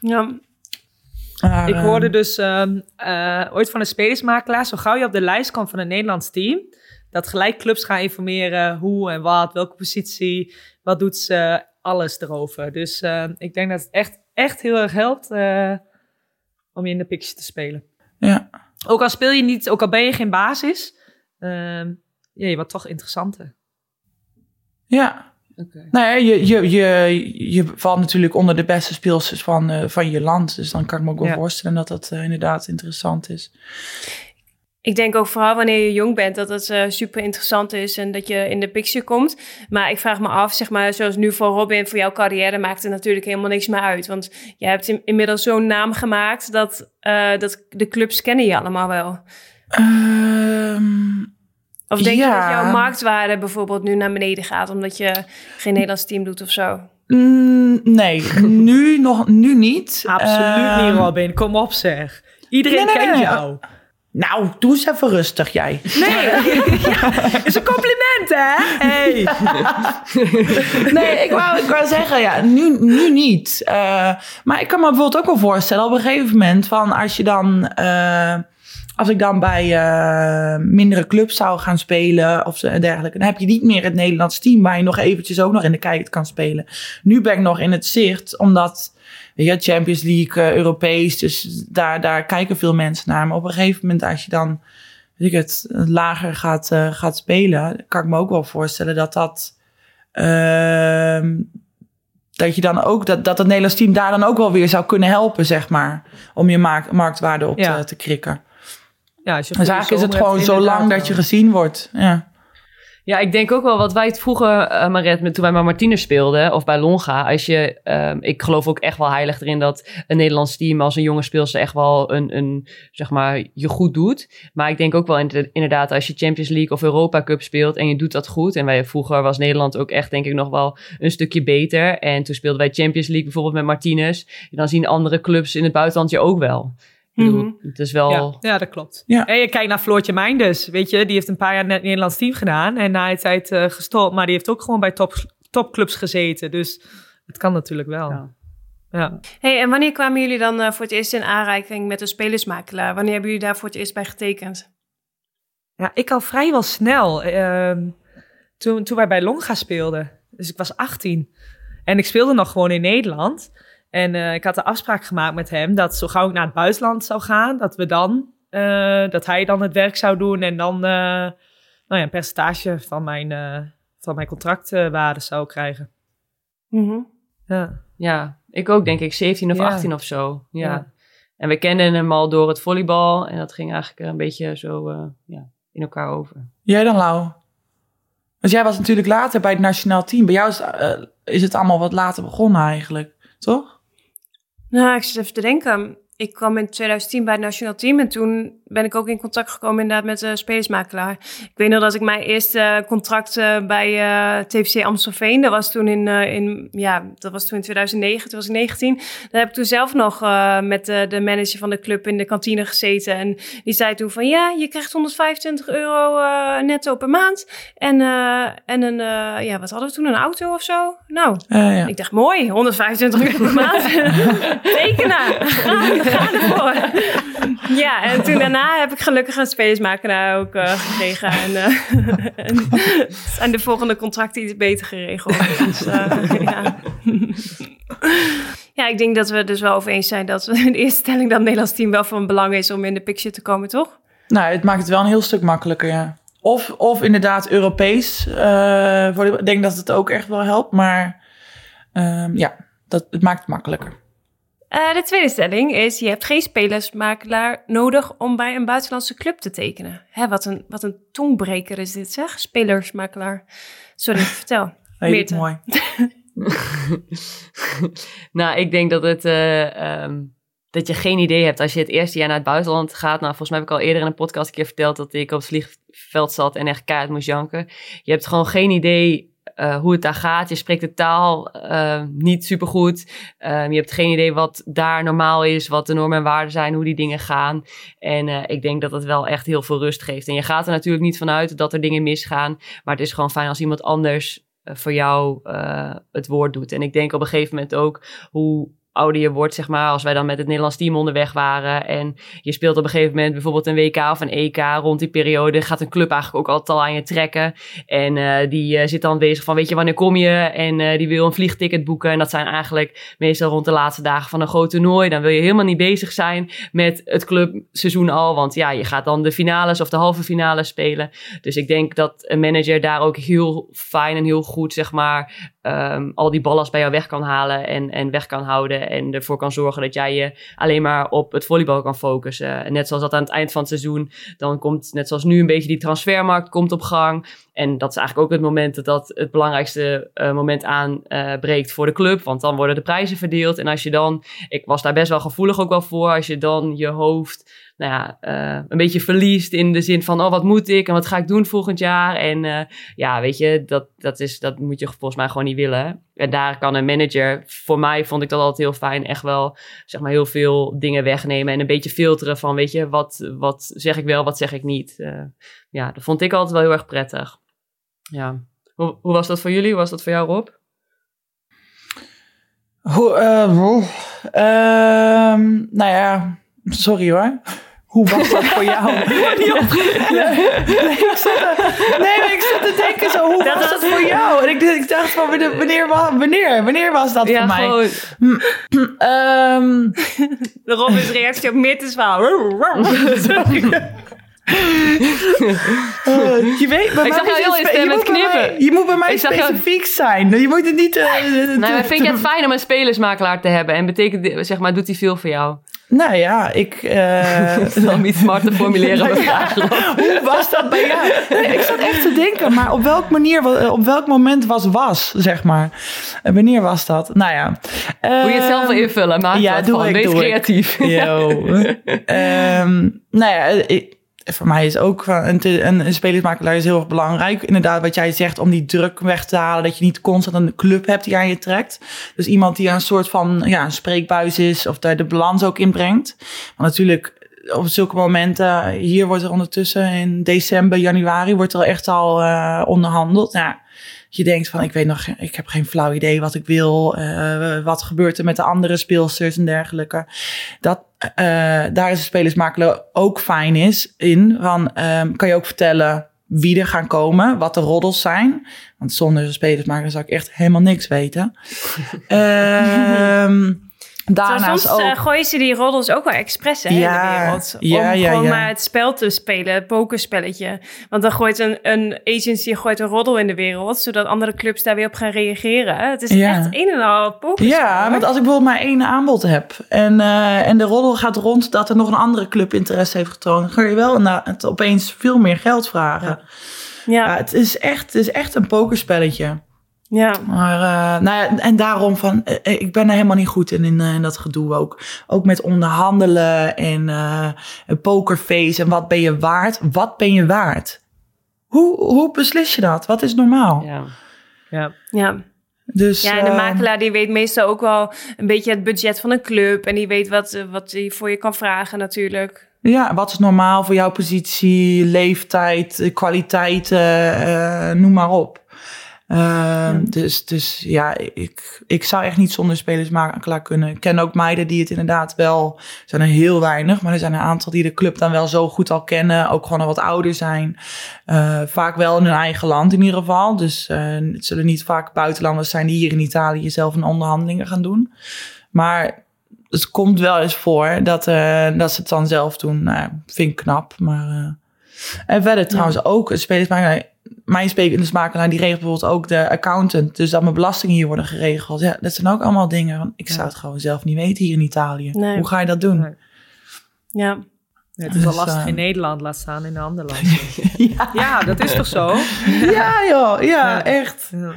Ja. ik hoorde dus ooit van een spelersmakelaar, zo gauw je op de lijst komt van een Nederlands team dat gelijk clubs gaan informeren hoe en wat, welke positie, wat doet ze, alles erover. Dus uh, ik denk dat het echt, echt heel erg helpt uh, om je in de picture te spelen. Ja. Ook al speel je niet, ook al ben je geen basis, uh, ja, je wordt toch interessanter. Ja. Okay. Nou je, je, je, je valt natuurlijk onder de beste speelsters van, uh, van je land. Dus dan kan ik me ook wel ja. voorstellen dat dat uh, inderdaad interessant is. Ik denk ook vooral wanneer je jong bent dat het uh, super interessant is en dat je in de picture komt. Maar ik vraag me af, zeg maar, zoals nu voor Robin, voor jouw carrière maakt het natuurlijk helemaal niks meer uit. Want je hebt in, inmiddels zo'n naam gemaakt dat, dat de clubs kennen je allemaal wel. Um, of denk ja. je dat jouw marktwaarde bijvoorbeeld nu naar beneden gaat omdat je geen Nederlands team doet of zo? Mm, nee, nu nog nu niet. Absoluut um, niet, Robin. Kom op zeg. Iedereen nee, nee, kent nee. jou. Nou, doe eens even rustig, jij. Nee, ja, is een compliment, hè? Hey. nee, ik wou, ik wou zeggen, ja, nu, nu niet. Uh, maar ik kan me bijvoorbeeld ook wel voorstellen op een gegeven moment van als je dan. Uh, als ik dan bij uh, mindere clubs zou gaan spelen of dergelijke, dan heb je niet meer het Nederlands team waar je nog eventjes ook nog in de kijker kan spelen. Nu ben ik nog in het zicht, omdat ja, Champions League, uh, Europees. Dus daar, daar kijken veel mensen naar. Maar op een gegeven moment, als je dan weet ik het, lager gaat, uh, gaat spelen, kan ik me ook wel voorstellen dat dat. Uh, dat je dan ook dat, dat het Nederlands team daar dan ook wel weer zou kunnen helpen, zeg maar. Om je markt, marktwaarde op ja. te, te krikken. Ja, als je dus eigenlijk is het gewoon zo lang dat je gezien wordt. Ja. Ja, ik denk ook wel wat wij het vroeger, uh, Maret, toen wij bij Martinez speelden of bij Longa. Als je, um, ik geloof ook echt wel heilig erin dat een Nederlands team als een jonge speelster echt wel een, een, zeg maar, je goed doet. Maar ik denk ook wel inderdaad als je Champions League of Europa Cup speelt en je doet dat goed. En wij vroeger was Nederland ook echt denk ik nog wel een stukje beter. En toen speelden wij Champions League bijvoorbeeld met Martinez. Dan zien andere clubs in het buitenland je ook wel. Bedoel, het is wel... Ja, ja dat klopt. Ja. En je kijkt naar Floortje Meinders, weet je. Die heeft een paar jaar net het Nederlands team gedaan. En na een tijd uh, gestopt. Maar die heeft ook gewoon bij top, topclubs gezeten. Dus het kan natuurlijk wel. Ja. ja. Hey, en wanneer kwamen jullie dan uh, voor het eerst in aanraking met een spelersmakelaar? Wanneer hebben jullie daar voor het eerst bij getekend? Ja, ik al vrijwel snel. Uh, toen, toen wij bij Longa speelden. Dus ik was 18. En ik speelde nog gewoon in Nederland. En eh, ik had de afspraak gemaakt met hem dat zo gauw ik naar het buitenland zou gaan, dat we dan, eh, dat hij dan het werk zou doen en dan eh, nou ja, een percentage van mijn, eh, van mijn contractwaarde zou krijgen. Mhm. Ja. Ja, ik ook denk ik 17 of Ja. 18 of zo. Ja. Ja. En we kenden hem al door het volleybal en dat ging eigenlijk een beetje zo eh, ja, in elkaar over. Jij dan, Lau? Want jij was natuurlijk later bij het nationaal team. Bij jou is, is het allemaal wat later begonnen eigenlijk, toch? Nou, ik zit even te denken. Ik kwam in 2010 bij het nationaal team en toen ben ik ook in contact gekomen inderdaad met de spelersmakelaar. Ik weet nog dat ik mijn eerste contract eh, bij eh, TFC Amstelveen, dat was toen in, eh, in, ja, dat was toen in 2009, toen was ik 19. Daar heb ik toen zelf nog eh, met de, de manager van de club in de kantine gezeten en die zei toen van ja, je krijgt 125 euro eh, netto per maand en, eh, en een, eh, ja, wat hadden we toen, een auto of zo? Nou, Eh, ja. ik dacht, mooi, 125 euro per maand. Tekenen, ga, ga ervoor. Ja, en toen daarna heb ik gelukkig een spelersmakelaar ook eh, gekregen. En, eh, en zijn de volgende contracten iets beter geregeld. Dus, eh, ja. ja, ik denk dat we dus wel over eens zijn dat we in eerste stelling dat het Nederlands team wel van belang is om in de picture te komen, toch? Nou, het maakt het wel een heel stuk makkelijker, ja. Of, of inderdaad Europees. ik denk dat het ook echt wel helpt. Maar ehm, ja, dat, het maakt het makkelijker. Eh, de tweede stelling is, je hebt geen spelersmakelaar nodig om bij een buitenlandse club te tekenen. Hè, wat, een, wat een tongbreker is dit, zeg. Spelersmakelaar. Sorry, vertel. Heel mooi. nou, ik denk dat het. eh, ehm, dat je geen idee hebt als je het eerste jaar naar het buitenland gaat. Nou, volgens mij heb ik al eerder in een podcast een keer verteld dat ik op het vliegveld zat en echt kaart moest janken. Je hebt gewoon geen idee eh, hoe het daar gaat. Je spreekt de taal eh, niet supergoed. Ehm, je hebt geen idee wat daar normaal is, wat de normen en waarden zijn, hoe die dingen gaan. En eh, ik denk dat het wel echt heel veel rust geeft. En je gaat er natuurlijk niet vanuit dat er dingen misgaan. Maar het is gewoon fijn als iemand anders eh, voor jou het woord doet. En ik denk op een gegeven moment ook hoe ouder je wordt, zeg maar, als wij dan met het Nederlands team onderweg waren en je speelt op een gegeven moment bijvoorbeeld een WK of een EK rond die periode, gaat een club eigenlijk ook altijd al aan je trekken en eh, die eh, zit dan bezig van, weet je, wanneer kom je? En eh, die wil een vliegticket boeken en dat zijn eigenlijk meestal rond de laatste dagen van een groot toernooi. Dan wil je helemaal niet bezig zijn met het clubseizoen al, want ja, je gaat dan de finales of de halve finales spelen. Dus ik denk dat een manager daar ook heel fijn en heel goed, zeg maar, ehm, al die ballast bij jou weg kan halen en, en weg kan houden. En ervoor kan zorgen dat jij je alleen maar op het volleybal kan focussen. En net zoals dat aan het eind van het seizoen, dan komt net zoals nu een beetje die transfermarkt komt op gang. En dat is eigenlijk ook het moment dat dat het belangrijkste eh, moment aanbreekt voor de club. Want dan worden de prijzen verdeeld. En als je dan, ik was daar best wel gevoelig ook wel voor, als je dan je hoofd nou ja, eh, een beetje verliest in de zin van, oh, wat moet ik en wat ga ik doen volgend jaar? En eh, ja, weet je, dat, dat, is, dat moet je volgens mij gewoon niet willen. En daar kan een manager, voor mij vond ik dat altijd heel fijn, echt wel, zeg maar, heel veel dingen wegnemen en een beetje filteren van, weet je, wat, wat zeg ik wel, wat zeg ik niet. Eh, ja, dat vond ik altijd wel heel erg prettig. Ja. Hoe, hoe was dat voor jullie? Hoe was dat voor jou, Rob? Hoe, ehm, nou ja, sorry hoor. Hoe was dat voor jou? nee, ik zat, te- nee, maar ik zat te denken zo, hoe was dat voor jou? En ik, ik dacht van, wanneer, wanneer, wa- wanneer, was dat voor mij? Ehm, De Robin's reactie op Meertens verhaal. eh, je weet, bij Ik zag jou heel in met moet bij mij- knippen. Je moet bij mij Ik zag jou- specifiek zijn. Je moet het niet... eh, Nou, maar te- vind je het fijn om een spelersmakelaar te hebben? En betekent, zeg maar, doet hij veel voor jou? Nou ja, ik... eh, Om iets smart te formuleren. mijn vraag. Hoe was dat bij jou? Nee, ik zat echt te denken, maar op welk manier, wa- op welk moment was was, zeg maar. Wanneer was dat? Nou ja. Moet je het zelf wel Ehm, invullen? Maak ja, dat doe gewoon. ik, Wees doe ik. creatief. Yo. Ehm, nou ja, ik, voor mij is ook van een, een, een spelersmakelaar is heel erg belangrijk. Inderdaad, wat jij zegt, om die druk weg te halen. Dat je niet constant een club hebt die aan je trekt. Dus iemand die een soort van ja, een spreekbuis is. Of daar de balans ook in brengt. Want natuurlijk, op zulke momenten, hier wordt er ondertussen in december, januari, wordt er echt al eh, onderhandeld. Nou, je denkt van, ik weet nog, ik heb geen flauw idee wat ik wil. eh, wat gebeurt er met de andere speelsters en dergelijke. Dat, eh, daar is de spelersmakelaar ook fijn is in. Van, ehm, kan je ook vertellen wie er gaan komen, wat de roddels zijn. Want zonder een spelersmakelaar zou ik echt helemaal niks weten. Ehm Daarnaast soms ook. eh, gooien ze die roddels ook wel expres hè, in de wereld. om ja, gewoon maar het spel te spelen, het pokerspelletje. Want dan gooit een, een agency gooit een roddel in de wereld, zodat andere clubs daar weer op gaan reageren. Het is echt een en al pokerspel. Ja, hoor. want als ik bijvoorbeeld maar één aanbod heb en, eh, en de roddel gaat rond dat er nog een andere club interesse heeft getoond, dan ga je wel na, het opeens veel meer geld vragen. Ja. ja, het, is echt, het is echt een pokerspelletje. Ja. Maar, eh, nou ja, en daarom van, eh, ik ben er helemaal niet goed in, in, eh, in dat gedoe ook. Ook met onderhandelen en eh, een pokerface en wat ben je waard? Wat ben je waard? Hoe, hoe beslis je dat? Wat is normaal? Ja. Ja. ja. Dus, Ja, en de eh, makelaar die weet meestal ook wel een beetje het budget van een club. En die weet wat, eh, wat hij voor je kan vragen natuurlijk. Ja, wat is normaal voor jouw positie, leeftijd, eh, kwaliteiten, eh, noem maar op. Ehm, dus, dus ja, ik, ik zou echt niet zonder spelersmakelaar kunnen. Ik ken ook meiden die het inderdaad wel, er zijn er heel weinig, maar er zijn een aantal die de club dan wel zo goed al kennen, ook gewoon al wat ouder zijn. Eh, vaak wel in hun eigen land in ieder geval. Dus eh, het zullen niet vaak buitenlanders zijn die hier in Italië zelf een onderhandelingen gaan doen. Maar het komt wel eens voor dat, eh, dat ze het dan zelf doen. Nou, vind ik knap. Maar, en verder trouwens ook, een spelersmakelaar, mijn spelersmakelaar die regelt bijvoorbeeld ook de accountant. Dus dat mijn belastingen hier worden geregeld. Ja, dat zijn ook allemaal dingen. Ik zou het gewoon zelf niet weten hier in Italië. Nee. Hoe ga je dat doen? Nee. Ja, Het is wel Dus, lastig eh, in Nederland, laat staan in een ander land. ja. dat is toch zo? Ja joh, ja, Ja. echt. Ja.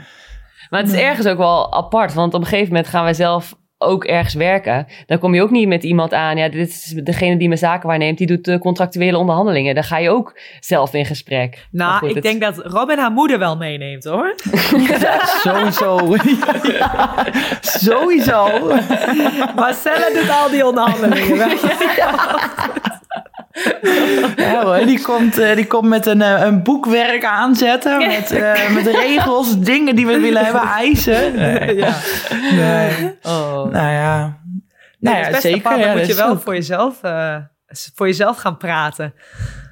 Maar het is ergens ook wel apart, want op een gegeven moment gaan wij zelf ook ergens werken. Dan kom je ook niet met iemand aan. Ja, dit is degene die mijn zaken waarneemt, die doet de contractuele onderhandelingen. Dan ga je ook zelf in gesprek. Nou, goed, ik het- denk dat Robin haar moeder wel meeneemt, hoor. Ja, sowieso. Ja, sowieso. Marcella doet al die onderhandelingen. Ja hoor, die komt, eh, die komt met een, eh, een boekwerk aanzetten. Met, eh, met regels, dingen die we willen hebben, eisen. Nee. Ja. Nee. Oh. Nou ja. Nee, Nou dat is ja, best zeker. apart. Dan ja, moet dat je wel ook- voor jezelf, eh, voor jezelf gaan praten.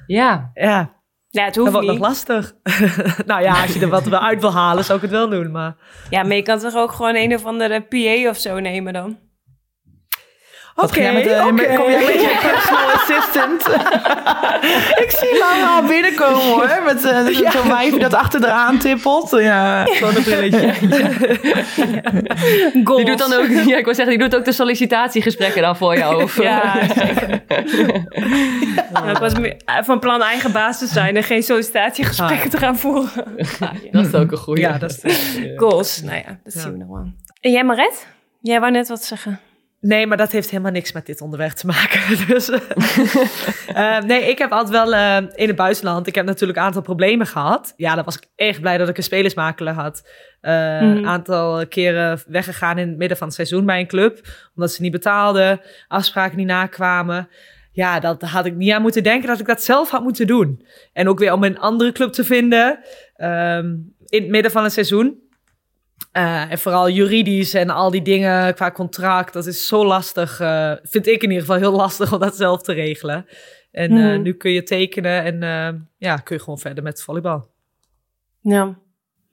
Ja, Ja, ja het dat hoeft wordt nog lastig. nou ja, als je er wat uit wil halen, zou ik het wel doen. Maar Ja, maar je kan toch ook gewoon een of andere PA of zo nemen dan? Wat Oké, ga jij met, eh, met- kom jij met je personal assistant? ik zie Laura al binnenkomen hoor. Met eh, zo'n wijfje dat achter eraan tippelt. Ja. zonnebrilletje. die doet dan ook, ja, ik wil zeggen, die doet ook de sollicitatiegesprekken dan voor jou. Of, Ja, zeker. Nou, ik was meer van plan eigen baas te zijn en geen sollicitatiegesprekken te gaan voeren. dat is ook een goede. ja, dat is Goals, nou ja, dat Ja. zien we nog wel. En jij Maret? Jij wou net wat zeggen. Nee, maar dat heeft helemaal niks met dit onderwerp te maken. Dus, eh, nee, ik heb altijd wel eh, in het buitenland. Ik heb natuurlijk een aantal problemen gehad. Ja, dan was ik echt blij dat ik een spelersmakelaar had. Een Mhm. aantal keren weggegaan in het midden van het seizoen bij een club. Omdat ze niet betaalden, afspraken niet nakwamen. Ja, dat had ik niet aan moeten denken dat ik dat zelf had moeten doen. En ook weer om een andere club te vinden ehm, in het midden van het seizoen. Eh, en vooral juridisch en al die dingen qua contract, dat is zo lastig. eh, vind ik in ieder geval heel lastig om dat zelf te regelen. En eh, Hmm. nu kun je tekenen en eh, ja, kun je gewoon verder met volleybal. Ja.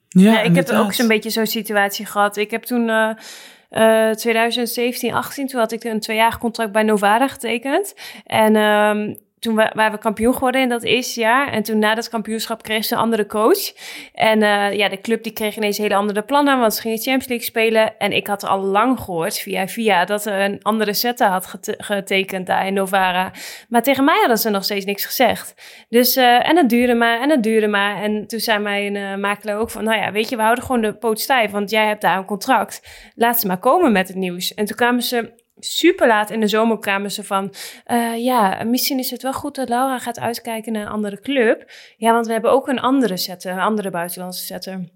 Ja, Ja, ik heb ook zo'n beetje zo'n situatie gehad. Ik heb toen eh, eh, 2017, 18, toen had ik een tweejarig contract bij Novara getekend. En ehm, toen wa- waren we kampioen geworden in dat eerste jaar. En toen na dat kampioenschap kreeg ze een andere coach. En eh, ja, de club die kreeg ineens hele andere plannen, want ze gingen Champions League spelen. En ik had al lang gehoord via via dat er een andere setter had gete- getekend daar in Novara. Maar tegen mij hadden ze nog steeds niks gezegd. Dus, eh, en dat duurde maar, en dat duurde maar. En toen zei mijn eh makelaar ook van, nou ja, weet je, we houden gewoon de poot stijf, want jij hebt daar een contract. Laat ze maar komen met het nieuws. En toen kwamen ze super laat in de zomer kwamen ze van, eh, ja, misschien is het wel goed dat Laura gaat uitkijken naar een andere club. Ja, want we hebben ook een andere setter, een andere buitenlandse setter.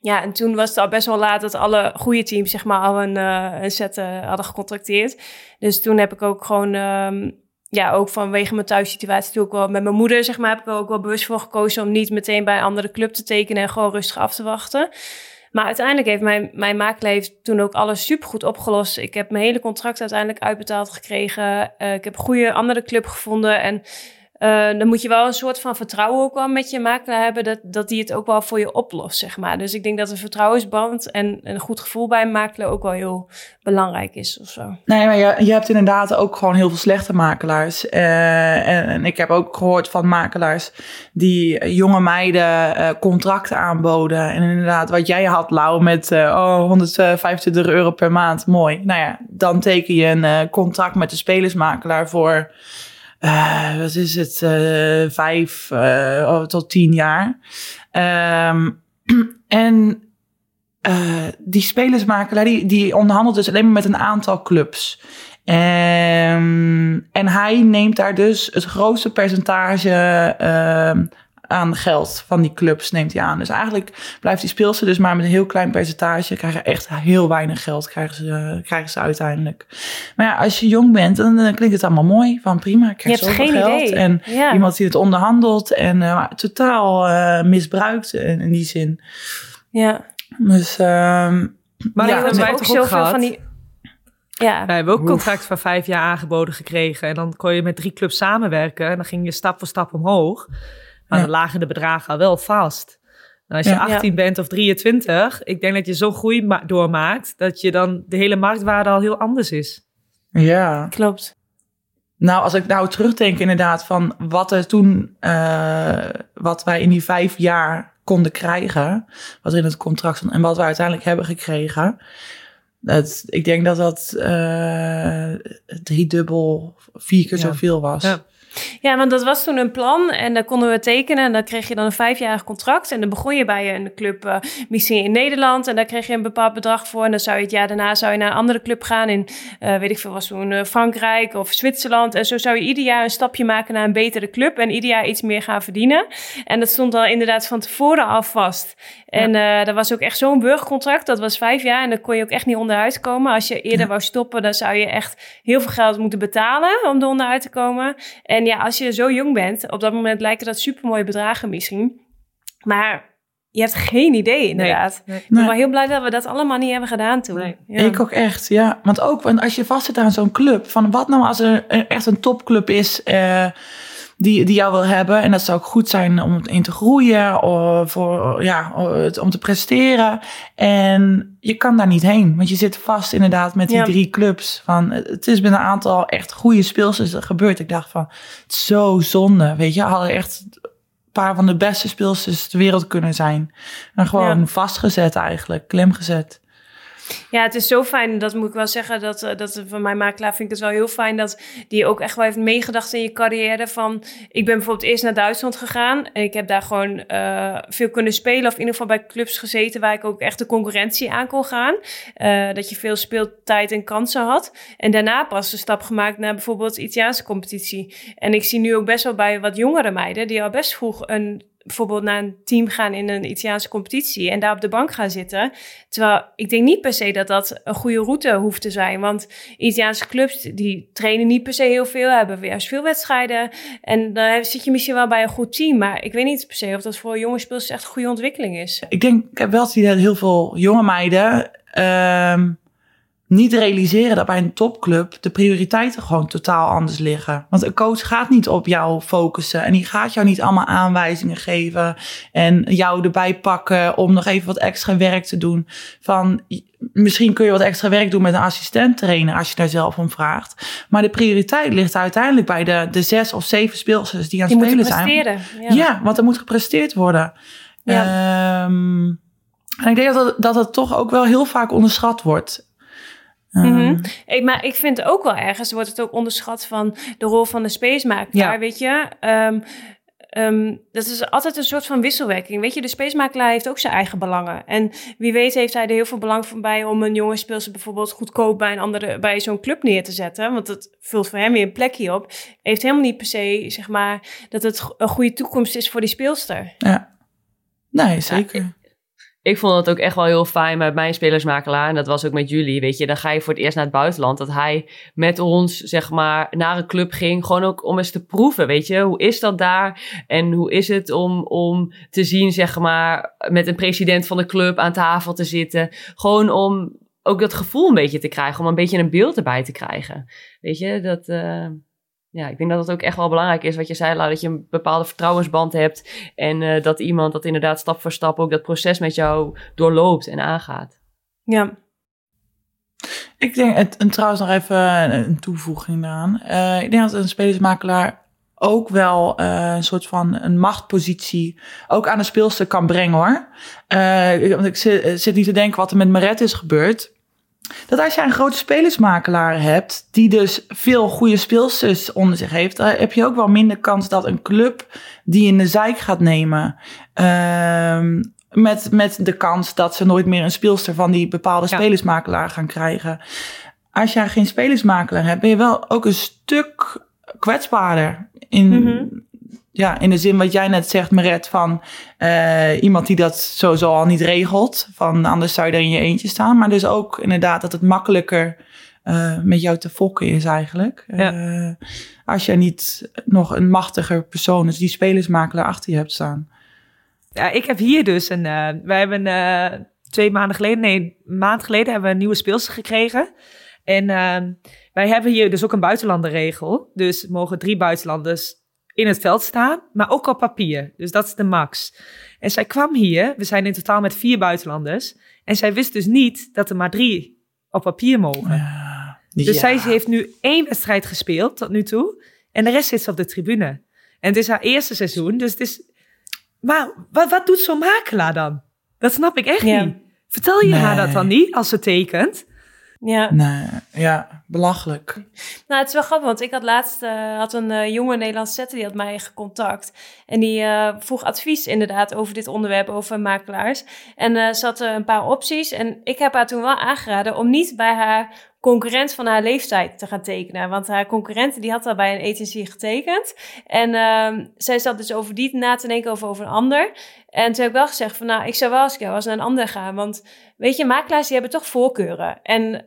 Ja, en toen was het al best wel laat dat alle goede teams zeg maar al een, eh, een set hadden gecontracteerd. Dus toen heb ik ook gewoon, ehm, ja, ook vanwege mijn thuissituatie, toen ook wel met mijn moeder zeg maar, heb ik er ook wel bewust voor gekozen om niet meteen bij een andere club te tekenen en gewoon rustig af te wachten. Maar uiteindelijk heeft mijn, mijn makelaar heeft toen ook alles supergoed opgelost. Ik heb mijn hele contract uiteindelijk uitbetaald gekregen. Eh, ik heb een goede andere club gevonden. En eh, dan moet je wel een soort van vertrouwen ook wel met je makelaar hebben, dat, dat die het ook wel voor je oplost, zeg maar. Dus ik denk dat een vertrouwensband en een goed gevoel bij een makelaar ook wel heel belangrijk is of zo. Nee, maar je, je hebt inderdaad ook gewoon heel veel slechte makelaars. Eh, en, ik heb ook gehoord van makelaars die jonge meiden eh, contracten aanboden. En inderdaad, wat jij had, Lau, met oh, 125 euro per maand, mooi. Nou ja, dan teken je een contract met de spelersmakelaar voor, eh, wat is het, eh, vijf eh, tot tien jaar. Ehm, en die spelersmakelaar, die, die onderhandelt dus alleen maar met een aantal clubs. En, en hij neemt daar dus het grootste percentage ehm, aan geld van die clubs neemt hij aan. Dus eigenlijk blijft die speelster dus maar met een heel klein percentage. Krijgen echt heel weinig geld krijgen ze, krijgen ze uiteindelijk. Maar ja, als je jong bent, dan eh, klinkt het allemaal mooi. Van prima, ik Je krijg hebt zoveel geen geld. idee. En Ja. iemand die het onderhandelt en eh, totaal eh, misbruikt in, in die zin. Ja. Dus ehm Maar Ja, hebben ook toch ook zoveel gehad? van die... Ja, Wij hebben ook een contract van vijf jaar aangeboden gekregen. En dan kon je met drie clubs samenwerken. En dan ging je stap voor stap omhoog. Maar Ja. dan lagen de bedragen al wel vast. En als je Ja. 18 bent of 23, ik denk dat je zo'n groei ma- doormaakt, dat je dan de hele marktwaarde al heel anders is. ja. klopt. Nou, als ik nou terugdenk inderdaad van wat er toen, eh, wat wij in die vijf jaar konden krijgen, wat er in het contract stond en wat we uiteindelijk hebben gekregen. Dat, ik denk dat dat eh driedubbel, vier keer Ja. zoveel was. Ja. Ja, want dat was toen een plan en dan konden we tekenen en dan kreeg je dan een vijfjarig contract en dan begon je bij een club eh, misschien in Nederland en daar kreeg je een bepaald bedrag voor en dan zou je het jaar daarna zou je naar een andere club gaan in, eh, weet ik veel, was toen eh, Frankrijk of Zwitserland en zo zou je ieder jaar een stapje maken naar een betere club en ieder jaar iets meer gaan verdienen en dat stond al inderdaad van tevoren al vast. En dat was ook echt zo'n burgercontract, dat was vijf jaar en daar kon je ook echt niet onderuit komen. Als je eerder wou stoppen, dan zou je echt heel veel geld moeten betalen om er onderuit te komen. En ja, als je zo jong bent, op dat moment lijken dat supermooie bedragen misschien. Maar je hebt geen idee, inderdaad. Nee. Ik ben Nee. wel heel blij dat we dat allemaal niet hebben gedaan toen. Nee. Ja. Ik ook echt, ja. Want ook want als je vastzit aan zo'n club, van wat nou als er echt een topclub is eh, die, die jou wil hebben. En dat zou ook goed zijn om in te groeien, of voor, ja, om te presteren. En je kan daar niet heen, want je zit vast inderdaad met die Ja. drie clubs. Van, het is met een aantal echt goede speelsters dat gebeurt. Ik dacht van, het is zo zonde, weet je. Hadden echt een paar van de beste speelsters ter wereld kunnen zijn. En gewoon Ja. vastgezet eigenlijk, klem gezet. Ja, het is zo fijn, dat moet ik wel zeggen, dat, eh, dat van mijn makelaar vind ik het wel heel fijn dat die ook echt wel heeft meegedacht in je carrière. Van, ik ben bijvoorbeeld eerst naar Duitsland gegaan en ik heb daar gewoon eh, veel kunnen spelen, of in ieder geval bij clubs gezeten waar ik ook echt de concurrentie aan kon gaan. Eh, dat je veel speeltijd en kansen had. En daarna pas de stap gemaakt naar bijvoorbeeld Italiaanse competitie. En ik zie nu ook best wel bij wat jongere meiden, die al best vroeg een bijvoorbeeld naar een team gaan in een Italiaanse competitie en daar op de bank gaan zitten. Terwijl ik denk niet per se dat dat een goede route hoeft te zijn. Want Italiaanse clubs die trainen niet per se heel veel, hebben weer veel wedstrijden. En dan zit je misschien wel bij een goed team. Maar ik weet niet per se of dat voor jonge spelers echt een goede ontwikkeling is. Ik denk, ik heb wel het dat heel veel jonge meiden ehm, niet realiseren dat bij een topclub de prioriteiten gewoon totaal anders liggen. Want een coach gaat niet op jou focussen en die gaat jou niet allemaal aanwijzingen geven en jou erbij pakken om nog even wat extra werk te doen. Van misschien kun je wat extra werk doen met een assistent trainer als je daar zelf om vraagt. Maar de prioriteit ligt uiteindelijk bij de, de zes of zeven speelsters die aan het moeten spelen zijn. presteren. Ja. want er moet gepresteerd worden. Ehm, en ik denk dat, dat het toch ook wel heel vaak onderschat wordt. Mhm. Ik, maar ik vind ook wel ergens, wordt het ook onderschat van de rol van de spacemakelaar, Ja. weet je. Ehm, ehm, dat is altijd een soort van wisselwerking. Weet je, de spacemakelaar heeft ook zijn eigen belangen. En wie weet heeft hij er heel veel belang van bij om een jonge speelster bijvoorbeeld goedkoop bij een andere, bij zo'n club neer te zetten. Want dat vult voor hem weer een plekje op. Heeft helemaal niet per se, zeg maar, dat het een goede toekomst is voor die speelster. Ja. Nee, zeker. Ik vond het ook echt wel heel fijn met mijn spelersmakelaar. En dat was ook met jullie. Weet je, dan ga je voor het eerst naar het buitenland. Dat hij met ons, zeg maar, naar een club ging. Gewoon ook om eens te proeven. Weet je, hoe is dat daar? En hoe is het om, om te zien, zeg maar, met een president van de club aan tafel te zitten. Gewoon om ook dat gevoel een beetje te krijgen. Om een beetje een beeld erbij te krijgen. Weet je, dat. eh, ja, ik denk dat het ook echt wel belangrijk is wat je zei, dat je een bepaalde vertrouwensband hebt. En eh, dat iemand dat inderdaad stap voor stap ook dat proces met jou doorloopt en aangaat. Ja. Ik denk, het, en trouwens nog even een toevoeging daaraan. Eh, ik denk dat een spelersmakelaar ook wel eh, een soort van een machtpositie ook aan de speelster kan brengen hoor. Eh, want ik zit, zit niet te denken wat er met Maret is gebeurd. Dat als jij een grote spelersmakelaar hebt, die dus veel goede speelsters onder zich heeft, dan heb je ook wel minder kans dat een club die in de zijk gaat nemen. ehm, met, met de kans dat ze nooit meer een speelster van die bepaalde Ja. spelersmakelaar gaan krijgen. Als jij geen spelersmakelaar hebt, ben je wel ook een stuk kwetsbaarder. In, Mhm. Ja, in de zin wat jij net zegt, Meret, van eh, iemand die dat sowieso al niet regelt. Van anders zou je er in je eentje staan. Maar dus ook inderdaad dat het makkelijker eh, met jou te fokken is eigenlijk. Ja. Eh, als je niet nog een machtiger persoon, dus die spelersmakelaar achter je hebt staan. Ja, ik heb hier dus een. wij hebben twee maanden geleden, nee, een maand geleden hebben we een nieuwe speelster gekregen. En wij hebben hier dus ook een buitenlandenregel. Dus mogen drie buitenlanders in het veld staan, maar ook op papier. Dus dat is de max. En zij kwam hier, we zijn in totaal met vier buitenlanders. En zij wist dus niet dat er maar drie op papier mogen. Dus Ja. zij heeft nu één wedstrijd gespeeld tot nu toe. En de rest zit ze op de tribune. En het is haar eerste seizoen. Dus het is. Maar wat, wat doet zo'n makelaar dan? Dat snap ik echt Ja. niet. Vertel je haar dat dan niet als ze tekent? Ja. Nee, ja, belachelijk. Nou, het is wel grappig, want ik had laatst eh, had een eh, jonge Nederlandse zetter die had mij gecontact. En die eh, vroeg advies inderdaad over dit onderwerp, over makelaars. En ze had een paar opties. En ik heb haar toen wel aangeraden om niet bij haar concurrent van haar leeftijd te gaan tekenen. Want haar concurrent die had al bij een agency getekend. En ehm, zij zat dus over die na te denken over, over een ander. En toen heb ik wel gezegd van, nou, ik zou wel als ik jou was naar een ander gaan. Want weet je, makelaars die hebben toch voorkeuren. En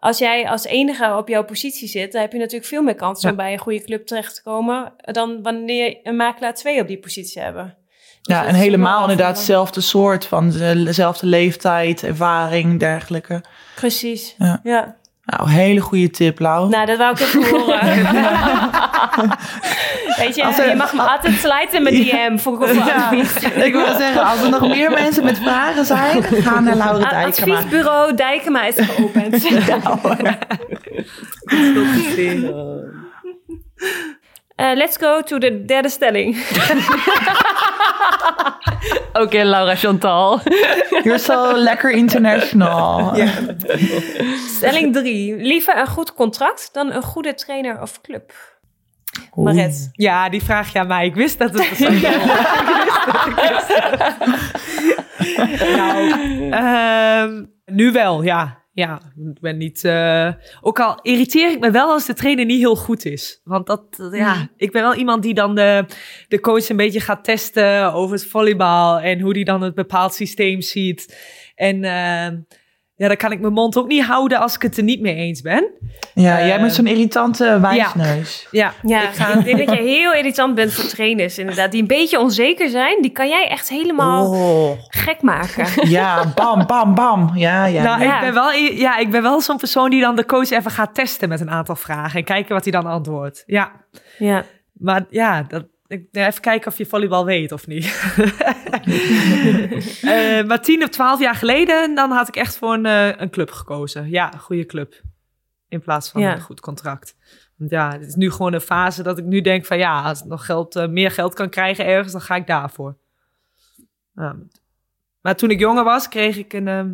als jij als enige op jouw positie zit, dan heb je natuurlijk veel meer kans Ja. om bij een goede club terecht te komen dan wanneer een makelaar twee op die positie hebben. Dus Ja, en helemaal inderdaad hetzelfde soort van dezelfde leeftijd, ervaring, dergelijke. Precies. Ja. Ja. Nou, hele goede tip, Lau. Nou, dat wou ik even horen. Weet je, Als er- je mag me altijd sliden in mijn DM voor Ja, advies. ik wil zeggen, als er nog meer mensen met vragen zijn, ga naar Laura A- Dijkema. Adviesbureau Dijkema is geopend. Eh, let's go to de derde stelling. Oké, Laura Chantal. You're so lekker international. Stelling drie. Liever een goed contract dan een goede trainer of club. Maret. Ja, die vraag je aan mij. Ik wist dat het zou komen. nou, ehm, nu wel, ja. Ja, ik ben niet... eh, ook al irriteer ik me wel als de trainer niet heel goed is. Want dat, dat- ja, ik ben wel iemand die dan de, de coach een beetje gaat testen over het volleybal. En hoe die dan het bepaald systeem ziet. En ehm, ja, dan kan ik mijn mond ook niet houden als ik het er niet mee eens ben. Ja, jij bent zo'n irritante wijsneus. Ja, Ja, ik ik, ga... denk dat je heel irritant bent voor trainers, inderdaad. Die een beetje onzeker zijn. Die kan jij echt helemaal Oh, gek maken. ja, bam, bam, bam. Ja, ja. Nou, Ja. ik ben wel, ja, ik ben wel zo'n persoon die dan de coach even gaat testen met een aantal vragen en kijken wat hij dan antwoordt. Ja, Ja. maar ja, dat, even kijken of je volleybal weet of niet. Eh, maar tien of twaalf jaar geleden, dan had ik echt voor een, eh, een club gekozen. Ja, een goede club. In plaats van Ja. een goed contract. Want ja, het is nu gewoon een fase dat ik nu denk van ja, als ik nog geld, eh, meer geld kan krijgen ergens, dan ga ik daarvoor. Maar toen ik jonger was, kreeg ik een... ehm,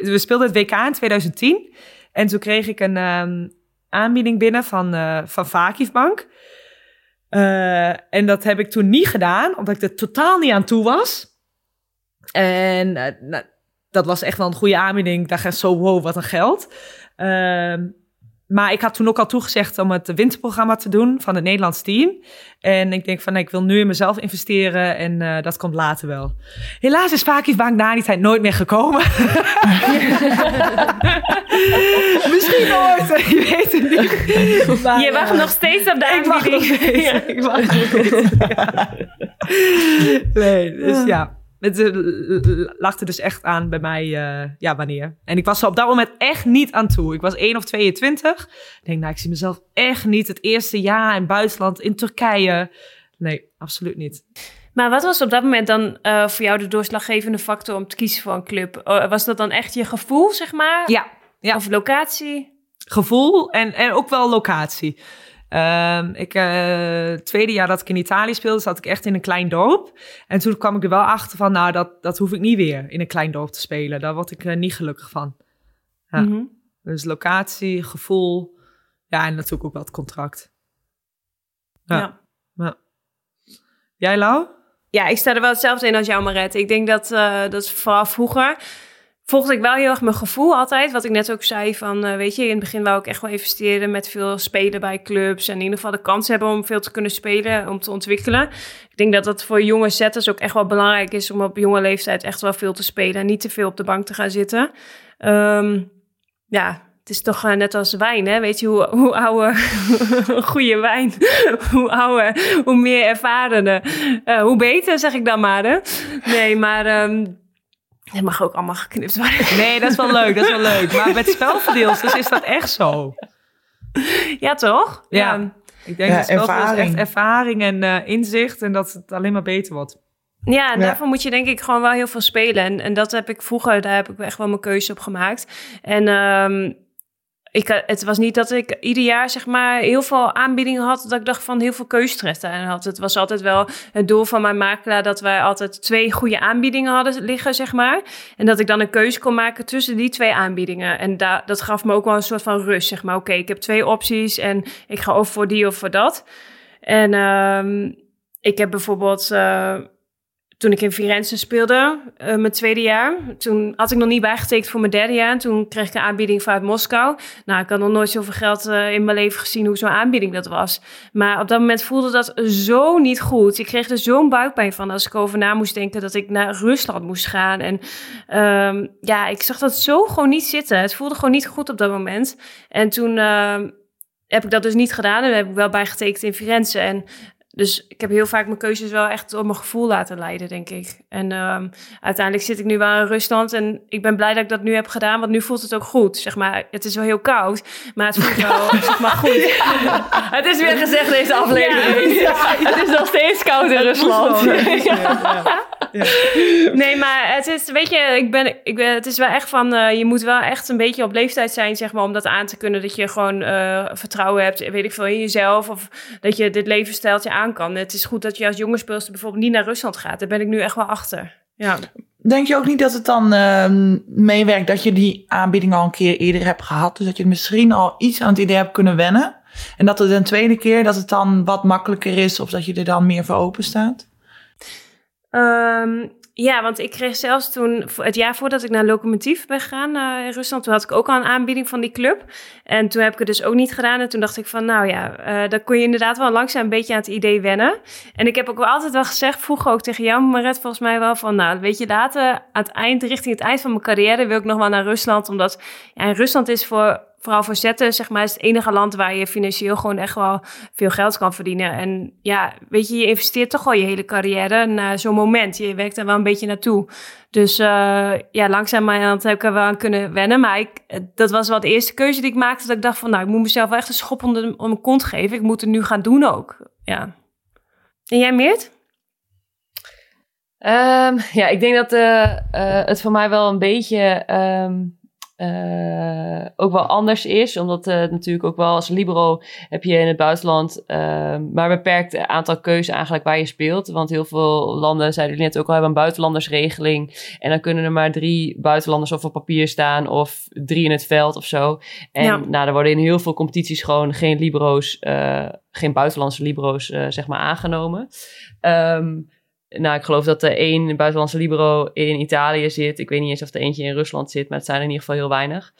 we speelden het WK in 2010. En toen kreeg ik een ehm, aanbieding binnen van, eh van Vakifbank. Eh, en dat heb ik toen niet gedaan, omdat ik er totaal niet aan toe was. En eh, nou, dat was echt wel een goede aanbieding. Ik dacht zo, wow, wat een geld. Ehm, maar ik had toen ook al toegezegd om het winterprogramma te doen van het Nederlands team. En ik denk van, nee, ik wil nu in mezelf investeren en eh, dat komt later wel. Helaas is Vakifbank na die tijd nooit meer gekomen. Misschien nooit, je weet het niet. Maar, Je wacht eh, nog steeds op de ik wacht nog aanbieding. steeds. Ik wacht nog steeds. Ja. Nee, dus ja. Het eh, lag er dus echt aan bij mij, eh, ja, wanneer. En ik was er op dat moment echt niet aan toe. Ik was 1 of 22. Ik denk, nou, ik zie mezelf echt niet het eerste jaar in buitenland, in Turkije. Nee, absoluut niet. Maar wat was op dat moment dan eh, voor jou de doorslaggevende factor om te kiezen voor een club? Was dat dan echt je gevoel, zeg maar? Ja, ja. Of locatie? Gevoel en, en ook wel locatie. Um, ik, uh, tweede jaar dat ik in Italië speelde, zat ik echt in een klein dorp. En toen kwam ik er wel achter van, nou, dat, dat hoef ik niet weer in een klein dorp te spelen. Daar word ik uh, niet gelukkig van. Ja. Mm -hmm. Dus locatie, gevoel, ja, en natuurlijk ook wel het contract. Ja. ja. ja. Jij, Lau? Ja, ik sta er wel hetzelfde in als jou, Maret. Ik denk dat, uh, dat vooral vroeger volgde ik wel heel erg mijn gevoel altijd. Wat ik net ook zei van, uh, weet je, in het begin wou ik echt wel investeren met veel spelen bij clubs. En in ieder geval de kans hebben om veel te kunnen spelen, om te ontwikkelen. Ik denk dat dat voor jonge zetters ook echt wel belangrijk is om op jonge leeftijd echt wel veel te spelen. En niet te veel op de bank te gaan zitten. Um, ja, het is toch uh, net als wijn, hè? Weet je, hoe, hoe ouder, goede wijn, hoe ouder, hoe meer ervarende, uh, hoe beter, zeg ik dan maar. Hè? Nee, maar... Um, het mag ook allemaal geknipt worden. Nee, dat is wel leuk, dat is wel leuk. Maar met spelverdeelsters is dat echt zo. Ja, toch? Ja. ja. Ik denk ja, dat ervaring. echt ervaring en uh, inzicht en dat het alleen maar beter wordt. Ja, en daarvoor moet je denk ik gewoon wel heel veel spelen. En, en dat heb ik vroeger, daar heb ik echt wel mijn keuze op gemaakt. En um, ik, het was niet dat ik ieder jaar zeg maar heel veel aanbiedingen had. Dat ik dacht van heel veel keuzestress daarin had. Het was altijd wel het doel van mijn makelaar dat wij altijd twee goede aanbiedingen hadden liggen, zeg maar. En dat ik dan een keuze kon maken tussen die twee aanbiedingen. En da dat gaf me ook wel een soort van rust, zeg maar. Oké, ik heb twee opties en ik ga of voor die of voor dat. En um, ik heb bijvoorbeeld... Uh, toen ik in Firenze speelde, uh, mijn tweede jaar. Toen had ik nog niet bijgetekend voor mijn derde jaar. En toen kreeg ik een aanbieding vanuit Moskou. Nou, ik had nog nooit zoveel geld uh, in mijn leven gezien hoe zo'n aanbieding dat was. Maar op dat moment voelde dat zo niet goed. Ik kreeg er zo'n buikpijn van als ik over na moest denken dat ik naar Rusland moest gaan. En um, ja, ik zag dat zo gewoon niet zitten. Het voelde gewoon niet goed op dat moment. En toen... Uh, heb ik dat dus niet gedaan. En heb ik wel bijgetekend in Firenze. En dus ik heb heel vaak mijn keuzes wel echt op mijn gevoel laten leiden, denk ik. En um, uiteindelijk zit ik nu wel in Rusland en ik ben blij dat ik dat nu heb gedaan, want nu voelt het ook goed. Zeg maar, het is wel heel koud, maar het voelt wel zeg maar, goed. het is weer gezegd deze aflevering. Ja, Het is nog steeds koud in Rusland. Nee, maar het is, weet je, ik ben, ik ben, het is wel echt van, uh, je moet wel echt een beetje op leeftijd zijn, zeg maar, om dat aan te kunnen. Dat je gewoon uh, vertrouwen hebt, weet ik veel, in jezelf. Of dat je dit levensstijltje aan kan. Het is goed dat je als jonge speelster bijvoorbeeld niet naar Rusland gaat. Daar ben ik nu echt wel achter. Ja. Denk je ook niet dat het dan uh, meewerkt dat je die aanbieding al een keer eerder hebt gehad? Dus dat je misschien al iets aan het idee hebt kunnen wennen. En dat het een tweede keer dat het dan wat makkelijker is of dat je er dan meer voor open staat? Um, ja, want ik kreeg zelfs toen, het jaar voordat ik naar Locomotief ben gegaan uh, in Rusland, toen had ik ook al een aanbieding van die club. En toen heb ik het dus ook niet gedaan. En toen dacht ik van, nou ja, uh, dan kon je inderdaad wel langzaam een beetje aan het idee wennen. En ik heb ook wel altijd wel gezegd, vroeger ook tegen jou, Maret, volgens mij wel van, nou, weet je, later aan het eind, richting het eind van mijn carrière, wil ik nog wel naar Rusland. Omdat ja, Rusland is voor vooral voor zetten, zeg maar, is het enige land waar je financieel gewoon echt wel veel geld kan verdienen. En ja, weet je, je investeert toch al je hele carrière naar zo'n moment. Je werkt er wel een beetje naartoe. Dus uh, ja, langzamerhand heb ik er wel aan kunnen wennen. Maar ik, dat was wel de eerste keuze die ik maakte. Dat ik dacht van, nou, ik moet mezelf echt een schop de, om mijn kont geven. Ik moet het nu gaan doen ook. Ja. En jij, Meert? Um, ja, ik denk dat uh, uh, het voor mij wel een beetje um, uh, ook wel anders is. Omdat uh, natuurlijk ook wel als libero heb je in het buitenland uh, maar een beperkt aantal keuzes eigenlijk waar je speelt. Want heel veel landen, zeiden jullie net ook al, hebben een buitenlandersregeling. En dan kunnen er maar drie buitenlanders of op papier staan of drie in het veld of zo. En ja. nou, er worden in heel veel competities gewoon geen libero's, uh, geen buitenlandse libero's zeg maar aangenomen. Um, nou, ik geloof dat er één buitenlandse libero in Italië zit. Ik weet niet eens of er eentje in Rusland zit, maar het zijn er in ieder geval heel weinig.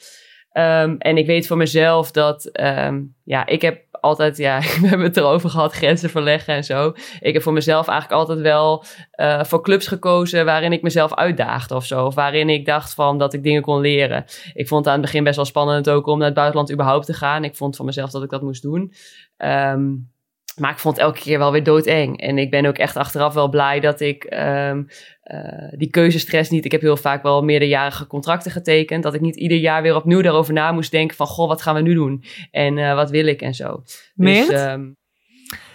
Um, en ik weet voor mezelf dat, um, ja, ik heb altijd, ja, we hebben het erover gehad, grenzen verleggen en zo. Ik heb voor mezelf eigenlijk altijd wel uh, voor clubs gekozen waarin ik mezelf uitdaagde of zo. Of waarin ik dacht van dat ik dingen kon leren. Ik vond het aan het begin best wel spannend ook om naar het buitenland überhaupt te gaan. Ik vond van mezelf dat ik dat moest doen. Um, maar ik vond het elke keer wel weer doodeng. En ik ben ook echt achteraf wel blij dat ik ehm, eh, die keuzestress niet... Ik heb heel vaak wel meerderjarige contracten getekend. Dat ik niet ieder jaar weer opnieuw daarover na moest denken van... Goh, wat gaan we nu doen? En eh, wat wil ik en zo. Meert? Dus, ehm,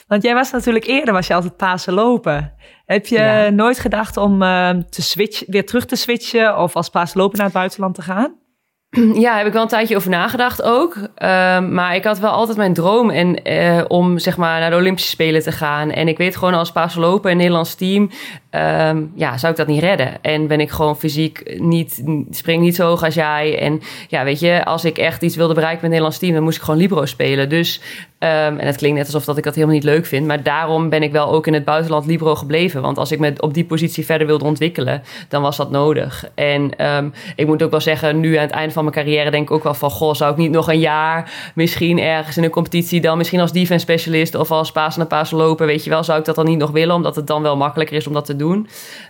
Want jij was natuurlijk eerder, was je altijd Pasen lopen. Heb je Ja. nooit gedacht om eh, te switchen, weer terug te switchen of als Pasen lopen naar het buitenland te gaan? Ja, heb ik wel een tijdje over nagedacht ook. Ehm, maar ik had wel altijd mijn droom en, eh, om zeg maar, naar de Olympische Spelen te gaan. En ik weet gewoon als paaslopen een Nederlands team, ehm, ja, zou ik dat niet redden. En ben ik gewoon fysiek niet, spring niet zo hoog als jij. En ja, weet je, als ik echt iets wilde bereiken met het Nederlands team, dan moest ik gewoon Libro spelen. Dus, ehm, en het klinkt net alsof dat ik dat helemaal niet leuk vind. Maar daarom ben ik wel ook in het buitenland Libro gebleven. Want als ik me op die positie verder wilde ontwikkelen, dan was dat nodig. En ehm, ik moet ook wel zeggen, nu aan het einde van mijn carrière denk ik ook wel van... Goh, zou ik niet nog een jaar misschien ergens in een competitie... dan misschien als defense specialist of als paas naar paas lopen... weet je wel, zou ik dat dan niet nog willen... omdat het dan wel makkelijker is om dat te doen.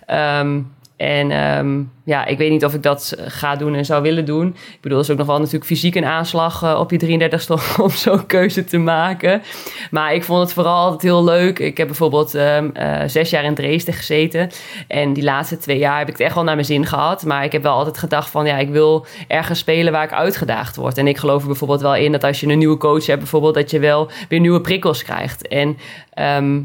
Ehm, en ehm, ja, ik weet niet of ik dat ga doen en zou willen doen. Ik bedoel, dat is ook nog wel natuurlijk fysiek een aanslag eh, op je 33ste om zo'n keuze te maken. Maar ik vond het vooral altijd heel leuk. Ik heb bijvoorbeeld ehm, eh, zes jaar in Dresden gezeten. En die laatste twee jaar heb ik het echt wel naar mijn zin gehad. Maar ik heb wel altijd gedacht van, ja, ik wil ergens spelen waar ik uitgedaagd word. En ik geloof er bijvoorbeeld wel in dat als je een nieuwe coach hebt, bijvoorbeeld, dat je wel weer nieuwe prikkels krijgt. En... ehm,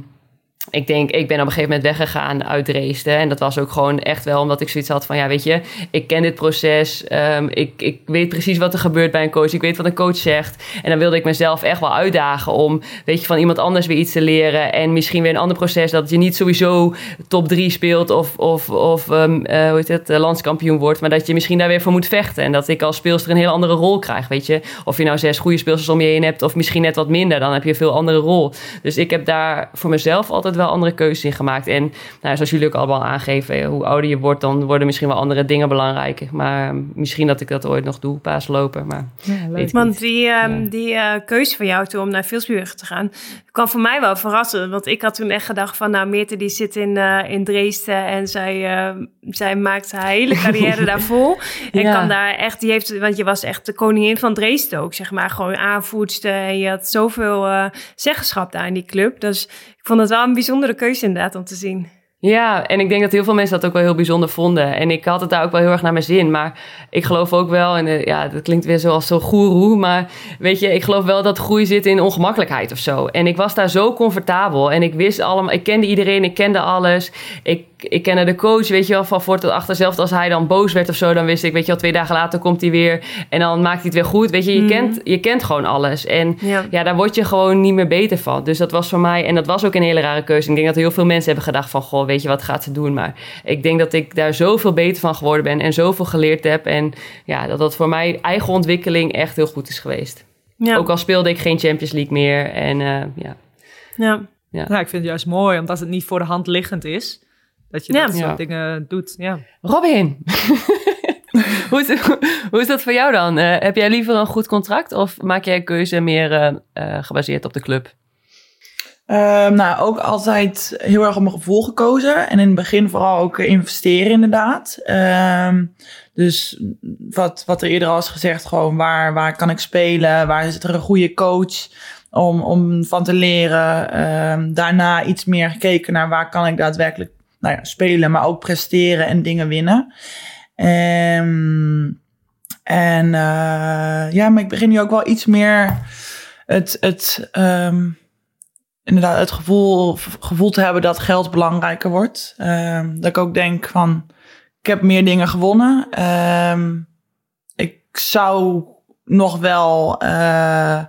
ik denk, ik ben op een gegeven moment weggegaan uit Dresden. En dat was ook gewoon echt wel omdat ik zoiets had van... ja, weet je, ik ken dit proces. ehm, ik, ik weet precies wat er gebeurt bij een coach. Ik weet wat een coach zegt. En dan wilde ik mezelf echt wel uitdagen om... weet je, van iemand anders weer iets te leren. En misschien weer een ander proces... dat je niet sowieso top drie speelt... of, of, of ehm, eh, hoe heet het, eh, landskampioen wordt... maar dat je misschien daar weer voor moet vechten. En dat ik als speelster een heel andere rol krijg, weet je. Of je nou zes goede speelsters om je heen hebt... of misschien net wat minder, dan heb je een veel andere rol. Dus ik heb daar voor mezelf altijd wel andere keuzes in gemaakt. En nou, zoals jullie ook allemaal aangeven, hoe ouder je wordt, dan worden misschien wel andere dingen belangrijk. Maar misschien dat ik dat ooit nog doe, paaslopen. Maar weet ik Want die, ehm, Ja. die eh, keuze van jou toen om naar Vilsburg te gaan, kwam voor mij wel verrassen. Want ik had toen echt gedacht van, nou, Meerte die zit in, eh, in Dresden en zij, ehm, zij maakt haar hele carrière daar vol. En Ja. kan daar echt, die heeft, want je was echt de koningin van Dresden ook, zeg maar. Gewoon aanvoerster en je had zoveel eh, zeggenschap daar in die club. Dus ik vond het wel een bijzondere keuze inderdaad om te zien. Ja, en ik denk dat heel veel mensen dat ook wel heel bijzonder vonden. En ik had het daar ook wel heel erg naar mijn zin. Maar ik geloof ook wel, en eh, ja, dat klinkt weer zoals zo'n goeroe. Maar weet je, ik geloof wel dat groei zit in ongemakkelijkheid of zo. En ik was daar zo comfortabel. En ik wist allemaal, ik kende iedereen, ik kende alles. Ik, ik kende de coach, weet je wel, van voor tot achter. Zelfs als hij dan boos werd of zo, dan wist ik, weet je wel, twee dagen later komt hij weer. En dan maakt hij het weer goed. Weet je, je, Mhm. kent, je kent gewoon alles. En Ja. ja, daar word je gewoon niet meer beter van. Dus dat was voor mij, en dat was ook een hele rare keuze. Ik denk dat heel veel mensen hebben gedacht van, goh, weet je wat gaat ze doen? Maar ik denk dat ik daar zoveel beter van geworden ben en zoveel geleerd heb. En ja, dat dat voor mij eigen ontwikkeling echt heel goed is geweest. Ja. Ook al speelde ik geen Champions League meer. En eh, ja. ja. Nou, ik vind het juist mooi, omdat het niet voor de hand liggend is. Dat je Ja. dat soort Ja. dingen doet. Ja. Robin, hoe, is, hoe is dat voor jou dan? Eh, heb jij liever een goed contract of maak jij een keuze meer eh, eh, gebaseerd op de club? Ehm, nou, ook altijd heel erg op mijn gevoel gekozen. En in het begin vooral ook investeren inderdaad. Ehm, dus wat, wat er eerder al is gezegd, gewoon waar, waar kan ik spelen? Waar is er een goede coach om, om van te leren? Ehm, daarna iets meer gekeken naar waar kan ik daadwerkelijk nou ja, spelen, maar ook presteren en dingen winnen. Ehm, en eh, ja, maar ik begin nu ook wel iets meer het... het ehm, inderdaad het gevoel, gevoel te hebben dat geld belangrijker wordt. Ehm, dat ik ook denk van, ik heb meer dingen gewonnen. Ik zou nog wel eh,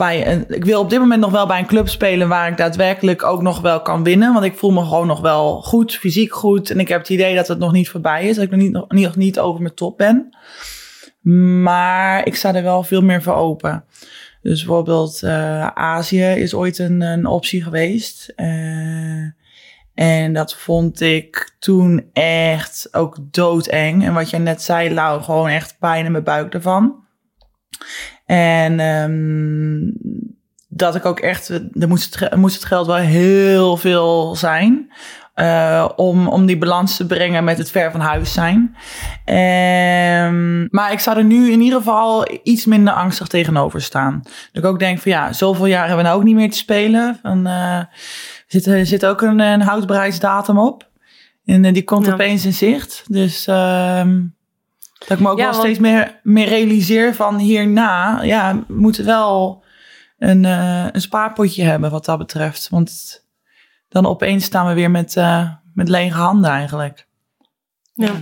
bij een, ik wil op dit moment nog wel bij een club spelen waar ik daadwerkelijk ook nog wel kan winnen. Want ik voel me gewoon nog wel goed, fysiek goed. En ik heb het idee dat het nog niet voorbij is. Dat ik nog niet, nog, niet, niet over mijn top ben. Maar ik sta er wel veel meer voor open. Dus bijvoorbeeld eh, Azië is ooit een, een optie geweest. Eh, en dat vond ik toen echt ook doodeng. En wat jij net zei, Lau, gewoon echt pijn in mijn buik ervan. En ehm, dat ik ook echt, er moest het, moest het geld wel heel veel zijn. eh, om, om die balans te brengen met het ver van huis zijn. Ehm, maar ik zou er nu in ieder geval iets minder angstig tegenover staan. Dat ik ook denk van ja, zoveel jaar hebben we nou ook niet meer te spelen. Van, eh, er zit, er zit ook een, een houdbaarheidsdatum op. En eh, die komt Ja. opeens in zicht. Dus ehm, dat ik me ook Ja, wel want- steeds meer, meer realiseer van hierna... Ja, we moeten wel een, eh, een spaarpotje hebben wat dat betreft. Want dan opeens staan we weer met, eh, met lege handen eigenlijk. Ja.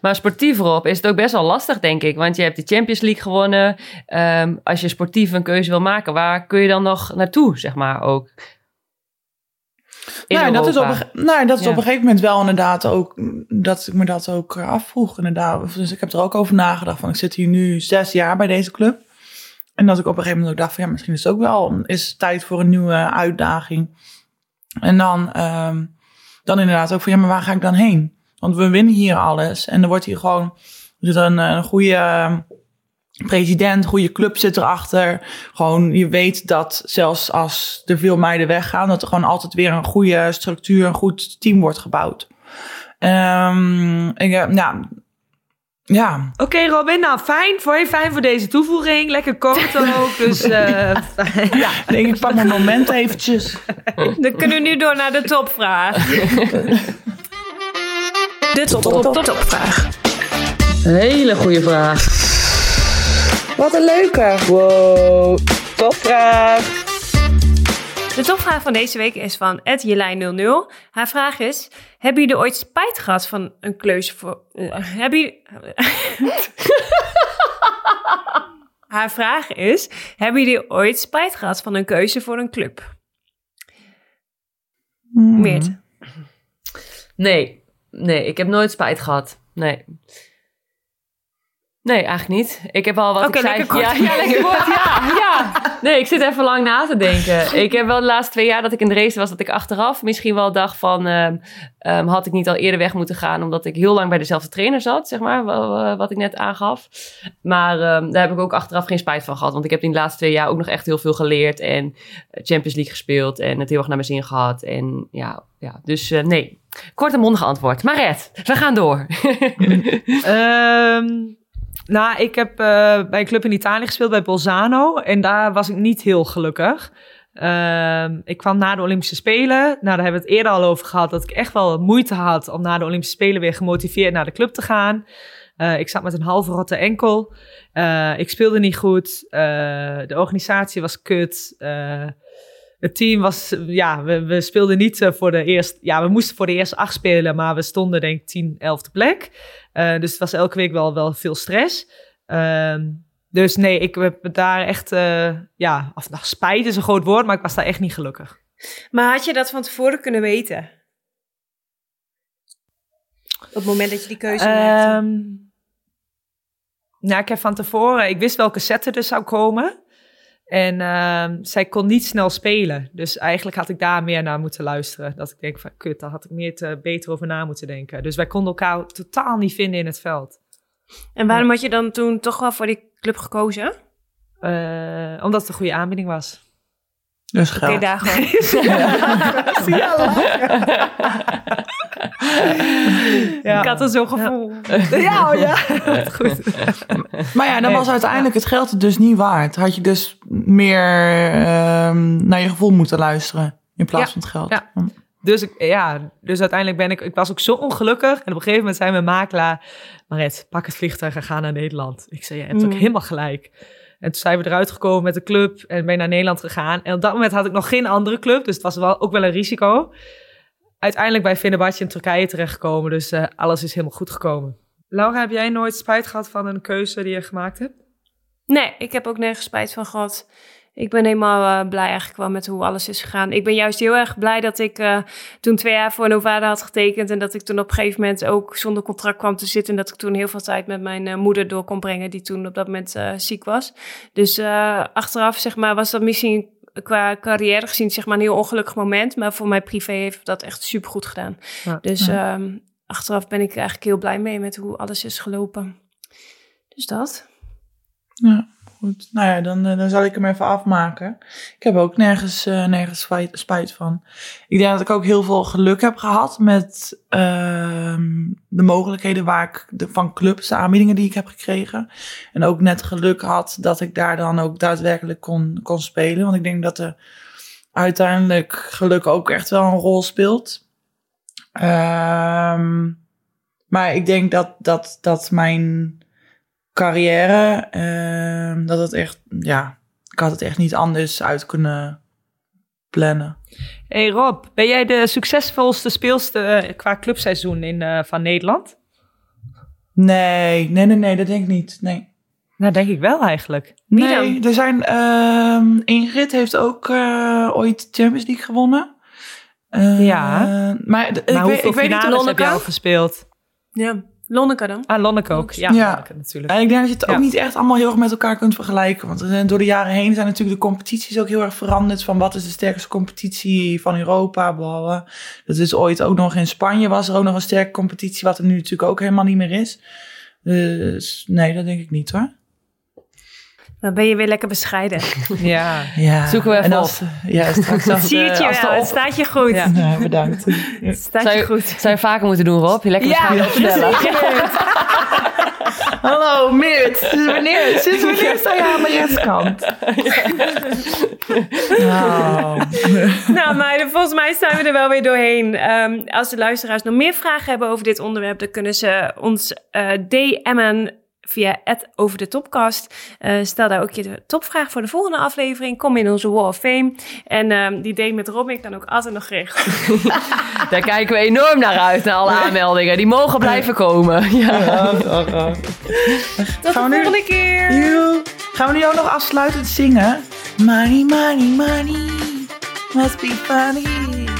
Maar sportief erop is het ook best wel lastig, denk ik. Want je hebt de Champions League gewonnen. Ehm, als je sportief een keuze wil maken, waar kun je dan nog naartoe, zeg maar ook? Nou, dat is, op een, nou, dat is Ja. op een gegeven moment wel inderdaad ook dat ik me dat ook eh, afvroeg. Inderdaad. Dus ik heb er ook over nagedacht. Van ik zit hier nu zes jaar bij deze club. En dat ik op een gegeven moment ook dacht van ja, misschien is het ook wel is het tijd voor een nieuwe uitdaging. En dan, ehm, dan inderdaad ook van ja, maar waar ga ik dan heen? Want we winnen hier alles. En er wordt hier gewoon er zit een, een goede eh, president, goede club zit erachter. Gewoon, je weet dat zelfs als er veel meiden weggaan, dat er gewoon altijd weer een goede structuur, een goed team wordt gebouwd. Ehm ik, eh, ja, ja, Oké, Robin, nou fijn. Voor je fijn voor deze toevoeging. Lekker kort ook. Dus eh, ja. ik denk ik pak mijn moment eventjes. Dan kunnen we nu door naar de topvraag. De top, top, top, topvraag. Hele goede vraag. Wat een leuke. Wow, topvraag. De topvraag van deze week is van Jelijn00. Haar vraag is: Hebben jullie ooit spijt gehad van een kleuze voor. eh, hebben jullie. Haar vraag is: Hebben jullie ooit spijt gehad van een keuze voor een club? Meert. Nee, nee, ik heb nooit spijt gehad. Nee. Nee, eigenlijk niet. Ik heb al wat Oké, ik zei. lekker kort. Ja, ja, lekker kort. Ja, ja. Nee, ik zit even lang na te denken. Ik heb wel de laatste twee jaar dat ik in de race was, dat ik achteraf misschien wel dacht van... ehm, ehm, had ik niet al eerder weg moeten gaan, omdat ik heel lang bij dezelfde trainer zat, zeg maar, wa- wa- wat ik net aangaf. Maar ehm, daar heb ik ook achteraf geen spijt van gehad, want ik heb in de laatste twee jaar ook nog echt heel veel geleerd en Champions League gespeeld en het heel erg naar mijn zin gehad. En ja, ja dus eh, nee. Kort en mondig antwoord. Maar Red, we gaan door. Nou, ik heb eh, bij een club in Italië gespeeld, bij Bolzano. En daar was ik niet heel gelukkig. Ehm, ik kwam na de Olympische Spelen. Nou, daar hebben we het eerder al over gehad. Dat ik echt wel moeite had om na de Olympische Spelen weer gemotiveerd naar de club te gaan. Eh, ik zat met een halve rotte enkel. Eh, ik speelde niet goed. De organisatie was kut. Het team was, ja, we, we speelden niet voor de eerste, ja, we moesten voor de eerste acht spelen, maar we stonden denk ik 10, 11e plek. Eh, dus het was elke week wel, wel veel stress. Ehm, dus nee, ik heb daar echt, eh, ja, of nou, spijt is een groot woord, maar ik was daar echt niet gelukkig. Maar had je dat van tevoren kunnen weten? Op het moment dat je die keuze maakte? Ehm nou, ik heb van tevoren, ik wist welke set er zou komen. En ehm, zij kon niet snel spelen. Dus eigenlijk had ik daar meer naar moeten luisteren. Dat ik denk van, kut, daar had ik meer te, beter over na moeten denken. Dus wij konden elkaar totaal niet vinden in het veld. En waarom had je dan toen toch wel voor die club gekozen? Eh, omdat het een goede aanbieding was. Dus Oké, daar gewoon. Ja. Ik had er zo'n gevoel. Ja, oh ja. Goed. Maar ja, dan was uiteindelijk het geld dus niet waard. Had je dus meer ehm, naar je gevoel moeten luisteren in plaats Ja, van het geld. ja. Dus, ik, ja, dus uiteindelijk ben ik... Ik was ook zo ongelukkig. En op een gegeven moment zei mijn makelaar... Maret, pak het vliegtuig en ga naar Nederland. Ik zei, je hebt ook Mm. helemaal gelijk. En toen zijn we eruit gekomen met de club en ben naar Nederland gegaan. En op dat moment had ik nog geen andere club, dus het was wel, ook wel een risico. Uiteindelijk bij Fenerbahce in Turkije terechtgekomen, dus eh, alles is helemaal goed gekomen. Laura, heb jij nooit spijt gehad van een keuze die je gemaakt hebt? Nee, ik heb ook nergens spijt van gehad. Ik ben helemaal eh, blij eigenlijk wel met hoe alles is gegaan. Ik ben juist heel erg blij dat ik eh, toen twee jaar voor Novada had getekend. En dat ik toen op een gegeven moment ook zonder contract kwam te zitten. En dat ik toen heel veel tijd met mijn eh, moeder door kon brengen, die toen op dat moment eh, ziek was. Dus eh, achteraf, zeg maar, was dat misschien qua carrière gezien zeg maar, een heel ongelukkig moment. Maar voor mij privé heeft dat echt supergoed gedaan. Ja. Dus ehm, achteraf ben ik eigenlijk heel blij mee met hoe alles is gelopen. Dus dat. Ja, goed. Nou ja, dan, eh, dan zal ik hem even afmaken. Ik heb ook nergens, eh, nergens spijt, van. Ik denk dat ik ook heel veel geluk heb gehad met ehm, de mogelijkheden waar ik van clubs, de aanbiedingen die ik heb gekregen. En ook net geluk had dat ik daar dan ook daadwerkelijk kon, kon spelen. Want ik denk dat er uiteindelijk geluk ook echt wel een rol speelt. Ehm, maar ik denk dat, dat, dat mijn carrière, ehm, dat het echt, ja, ik had het echt niet anders uit kunnen plannen. Hey Rob, ben jij de succesvolste speelste eh, qua clubseizoen in, eh, van Nederland? Nee, nee, nee, nee, dat denk ik niet. Nee. Nou, denk ik wel eigenlijk. Wie nee, er zijn, ehm, Ingrid heeft ook eh, ooit Champions League gewonnen. Eh, Ja. Maar, d- ik, Maar weet, hoeveel ik weet niet finales of heb je al gespeeld? Ja, Lonneke dan. Ah, Lonneke ook. Ja, Ja. Lonneke natuurlijk. En ik denk dat je het Ja. ook niet echt allemaal heel erg met elkaar kunt vergelijken. Want door de jaren heen zijn natuurlijk de competities ook heel erg veranderd. Van wat is de sterkste competitie van Europa? bla, bla. Dat is ooit ook nog in Spanje was er ook nog een sterke competitie. Wat er nu natuurlijk ook helemaal niet meer is. Dus nee, dat denk ik niet hoor. Dan ben je weer lekker bescheiden. Ja. Ja. Zoeken we even en als, Ja, straks Dat als, zie het je als wel. Het staat je goed. Ja. Ja, bedankt. Het staat Zou je je, goed. zou je vaker moeten doen, Rob? Je lekker Ja, ja, opstellen. Hallo, Meert. Sinds wanneer, sinds wanneer sta je aan de rechtskant? Nou. Nou, meiden, volgens mij zijn we er wel weer doorheen. Ehm, als de luisteraars nog meer vragen hebben over dit onderwerp, dan kunnen ze ons eh DM'en via het over de topcast. Eh, stel daar ook je topvraag voor de volgende aflevering. Kom in onze Wall of Fame. En ehm, die deed met Rob ik dan ook altijd nog recht. Daar kijken we enorm naar uit, naar alle aanmeldingen. Die mogen blijven komen. Ja. Ja, ja. Tot de Gaan we nu- volgende keer. Gaan we nu ook nog afsluitend zingen? Money, money, money. Must be funny.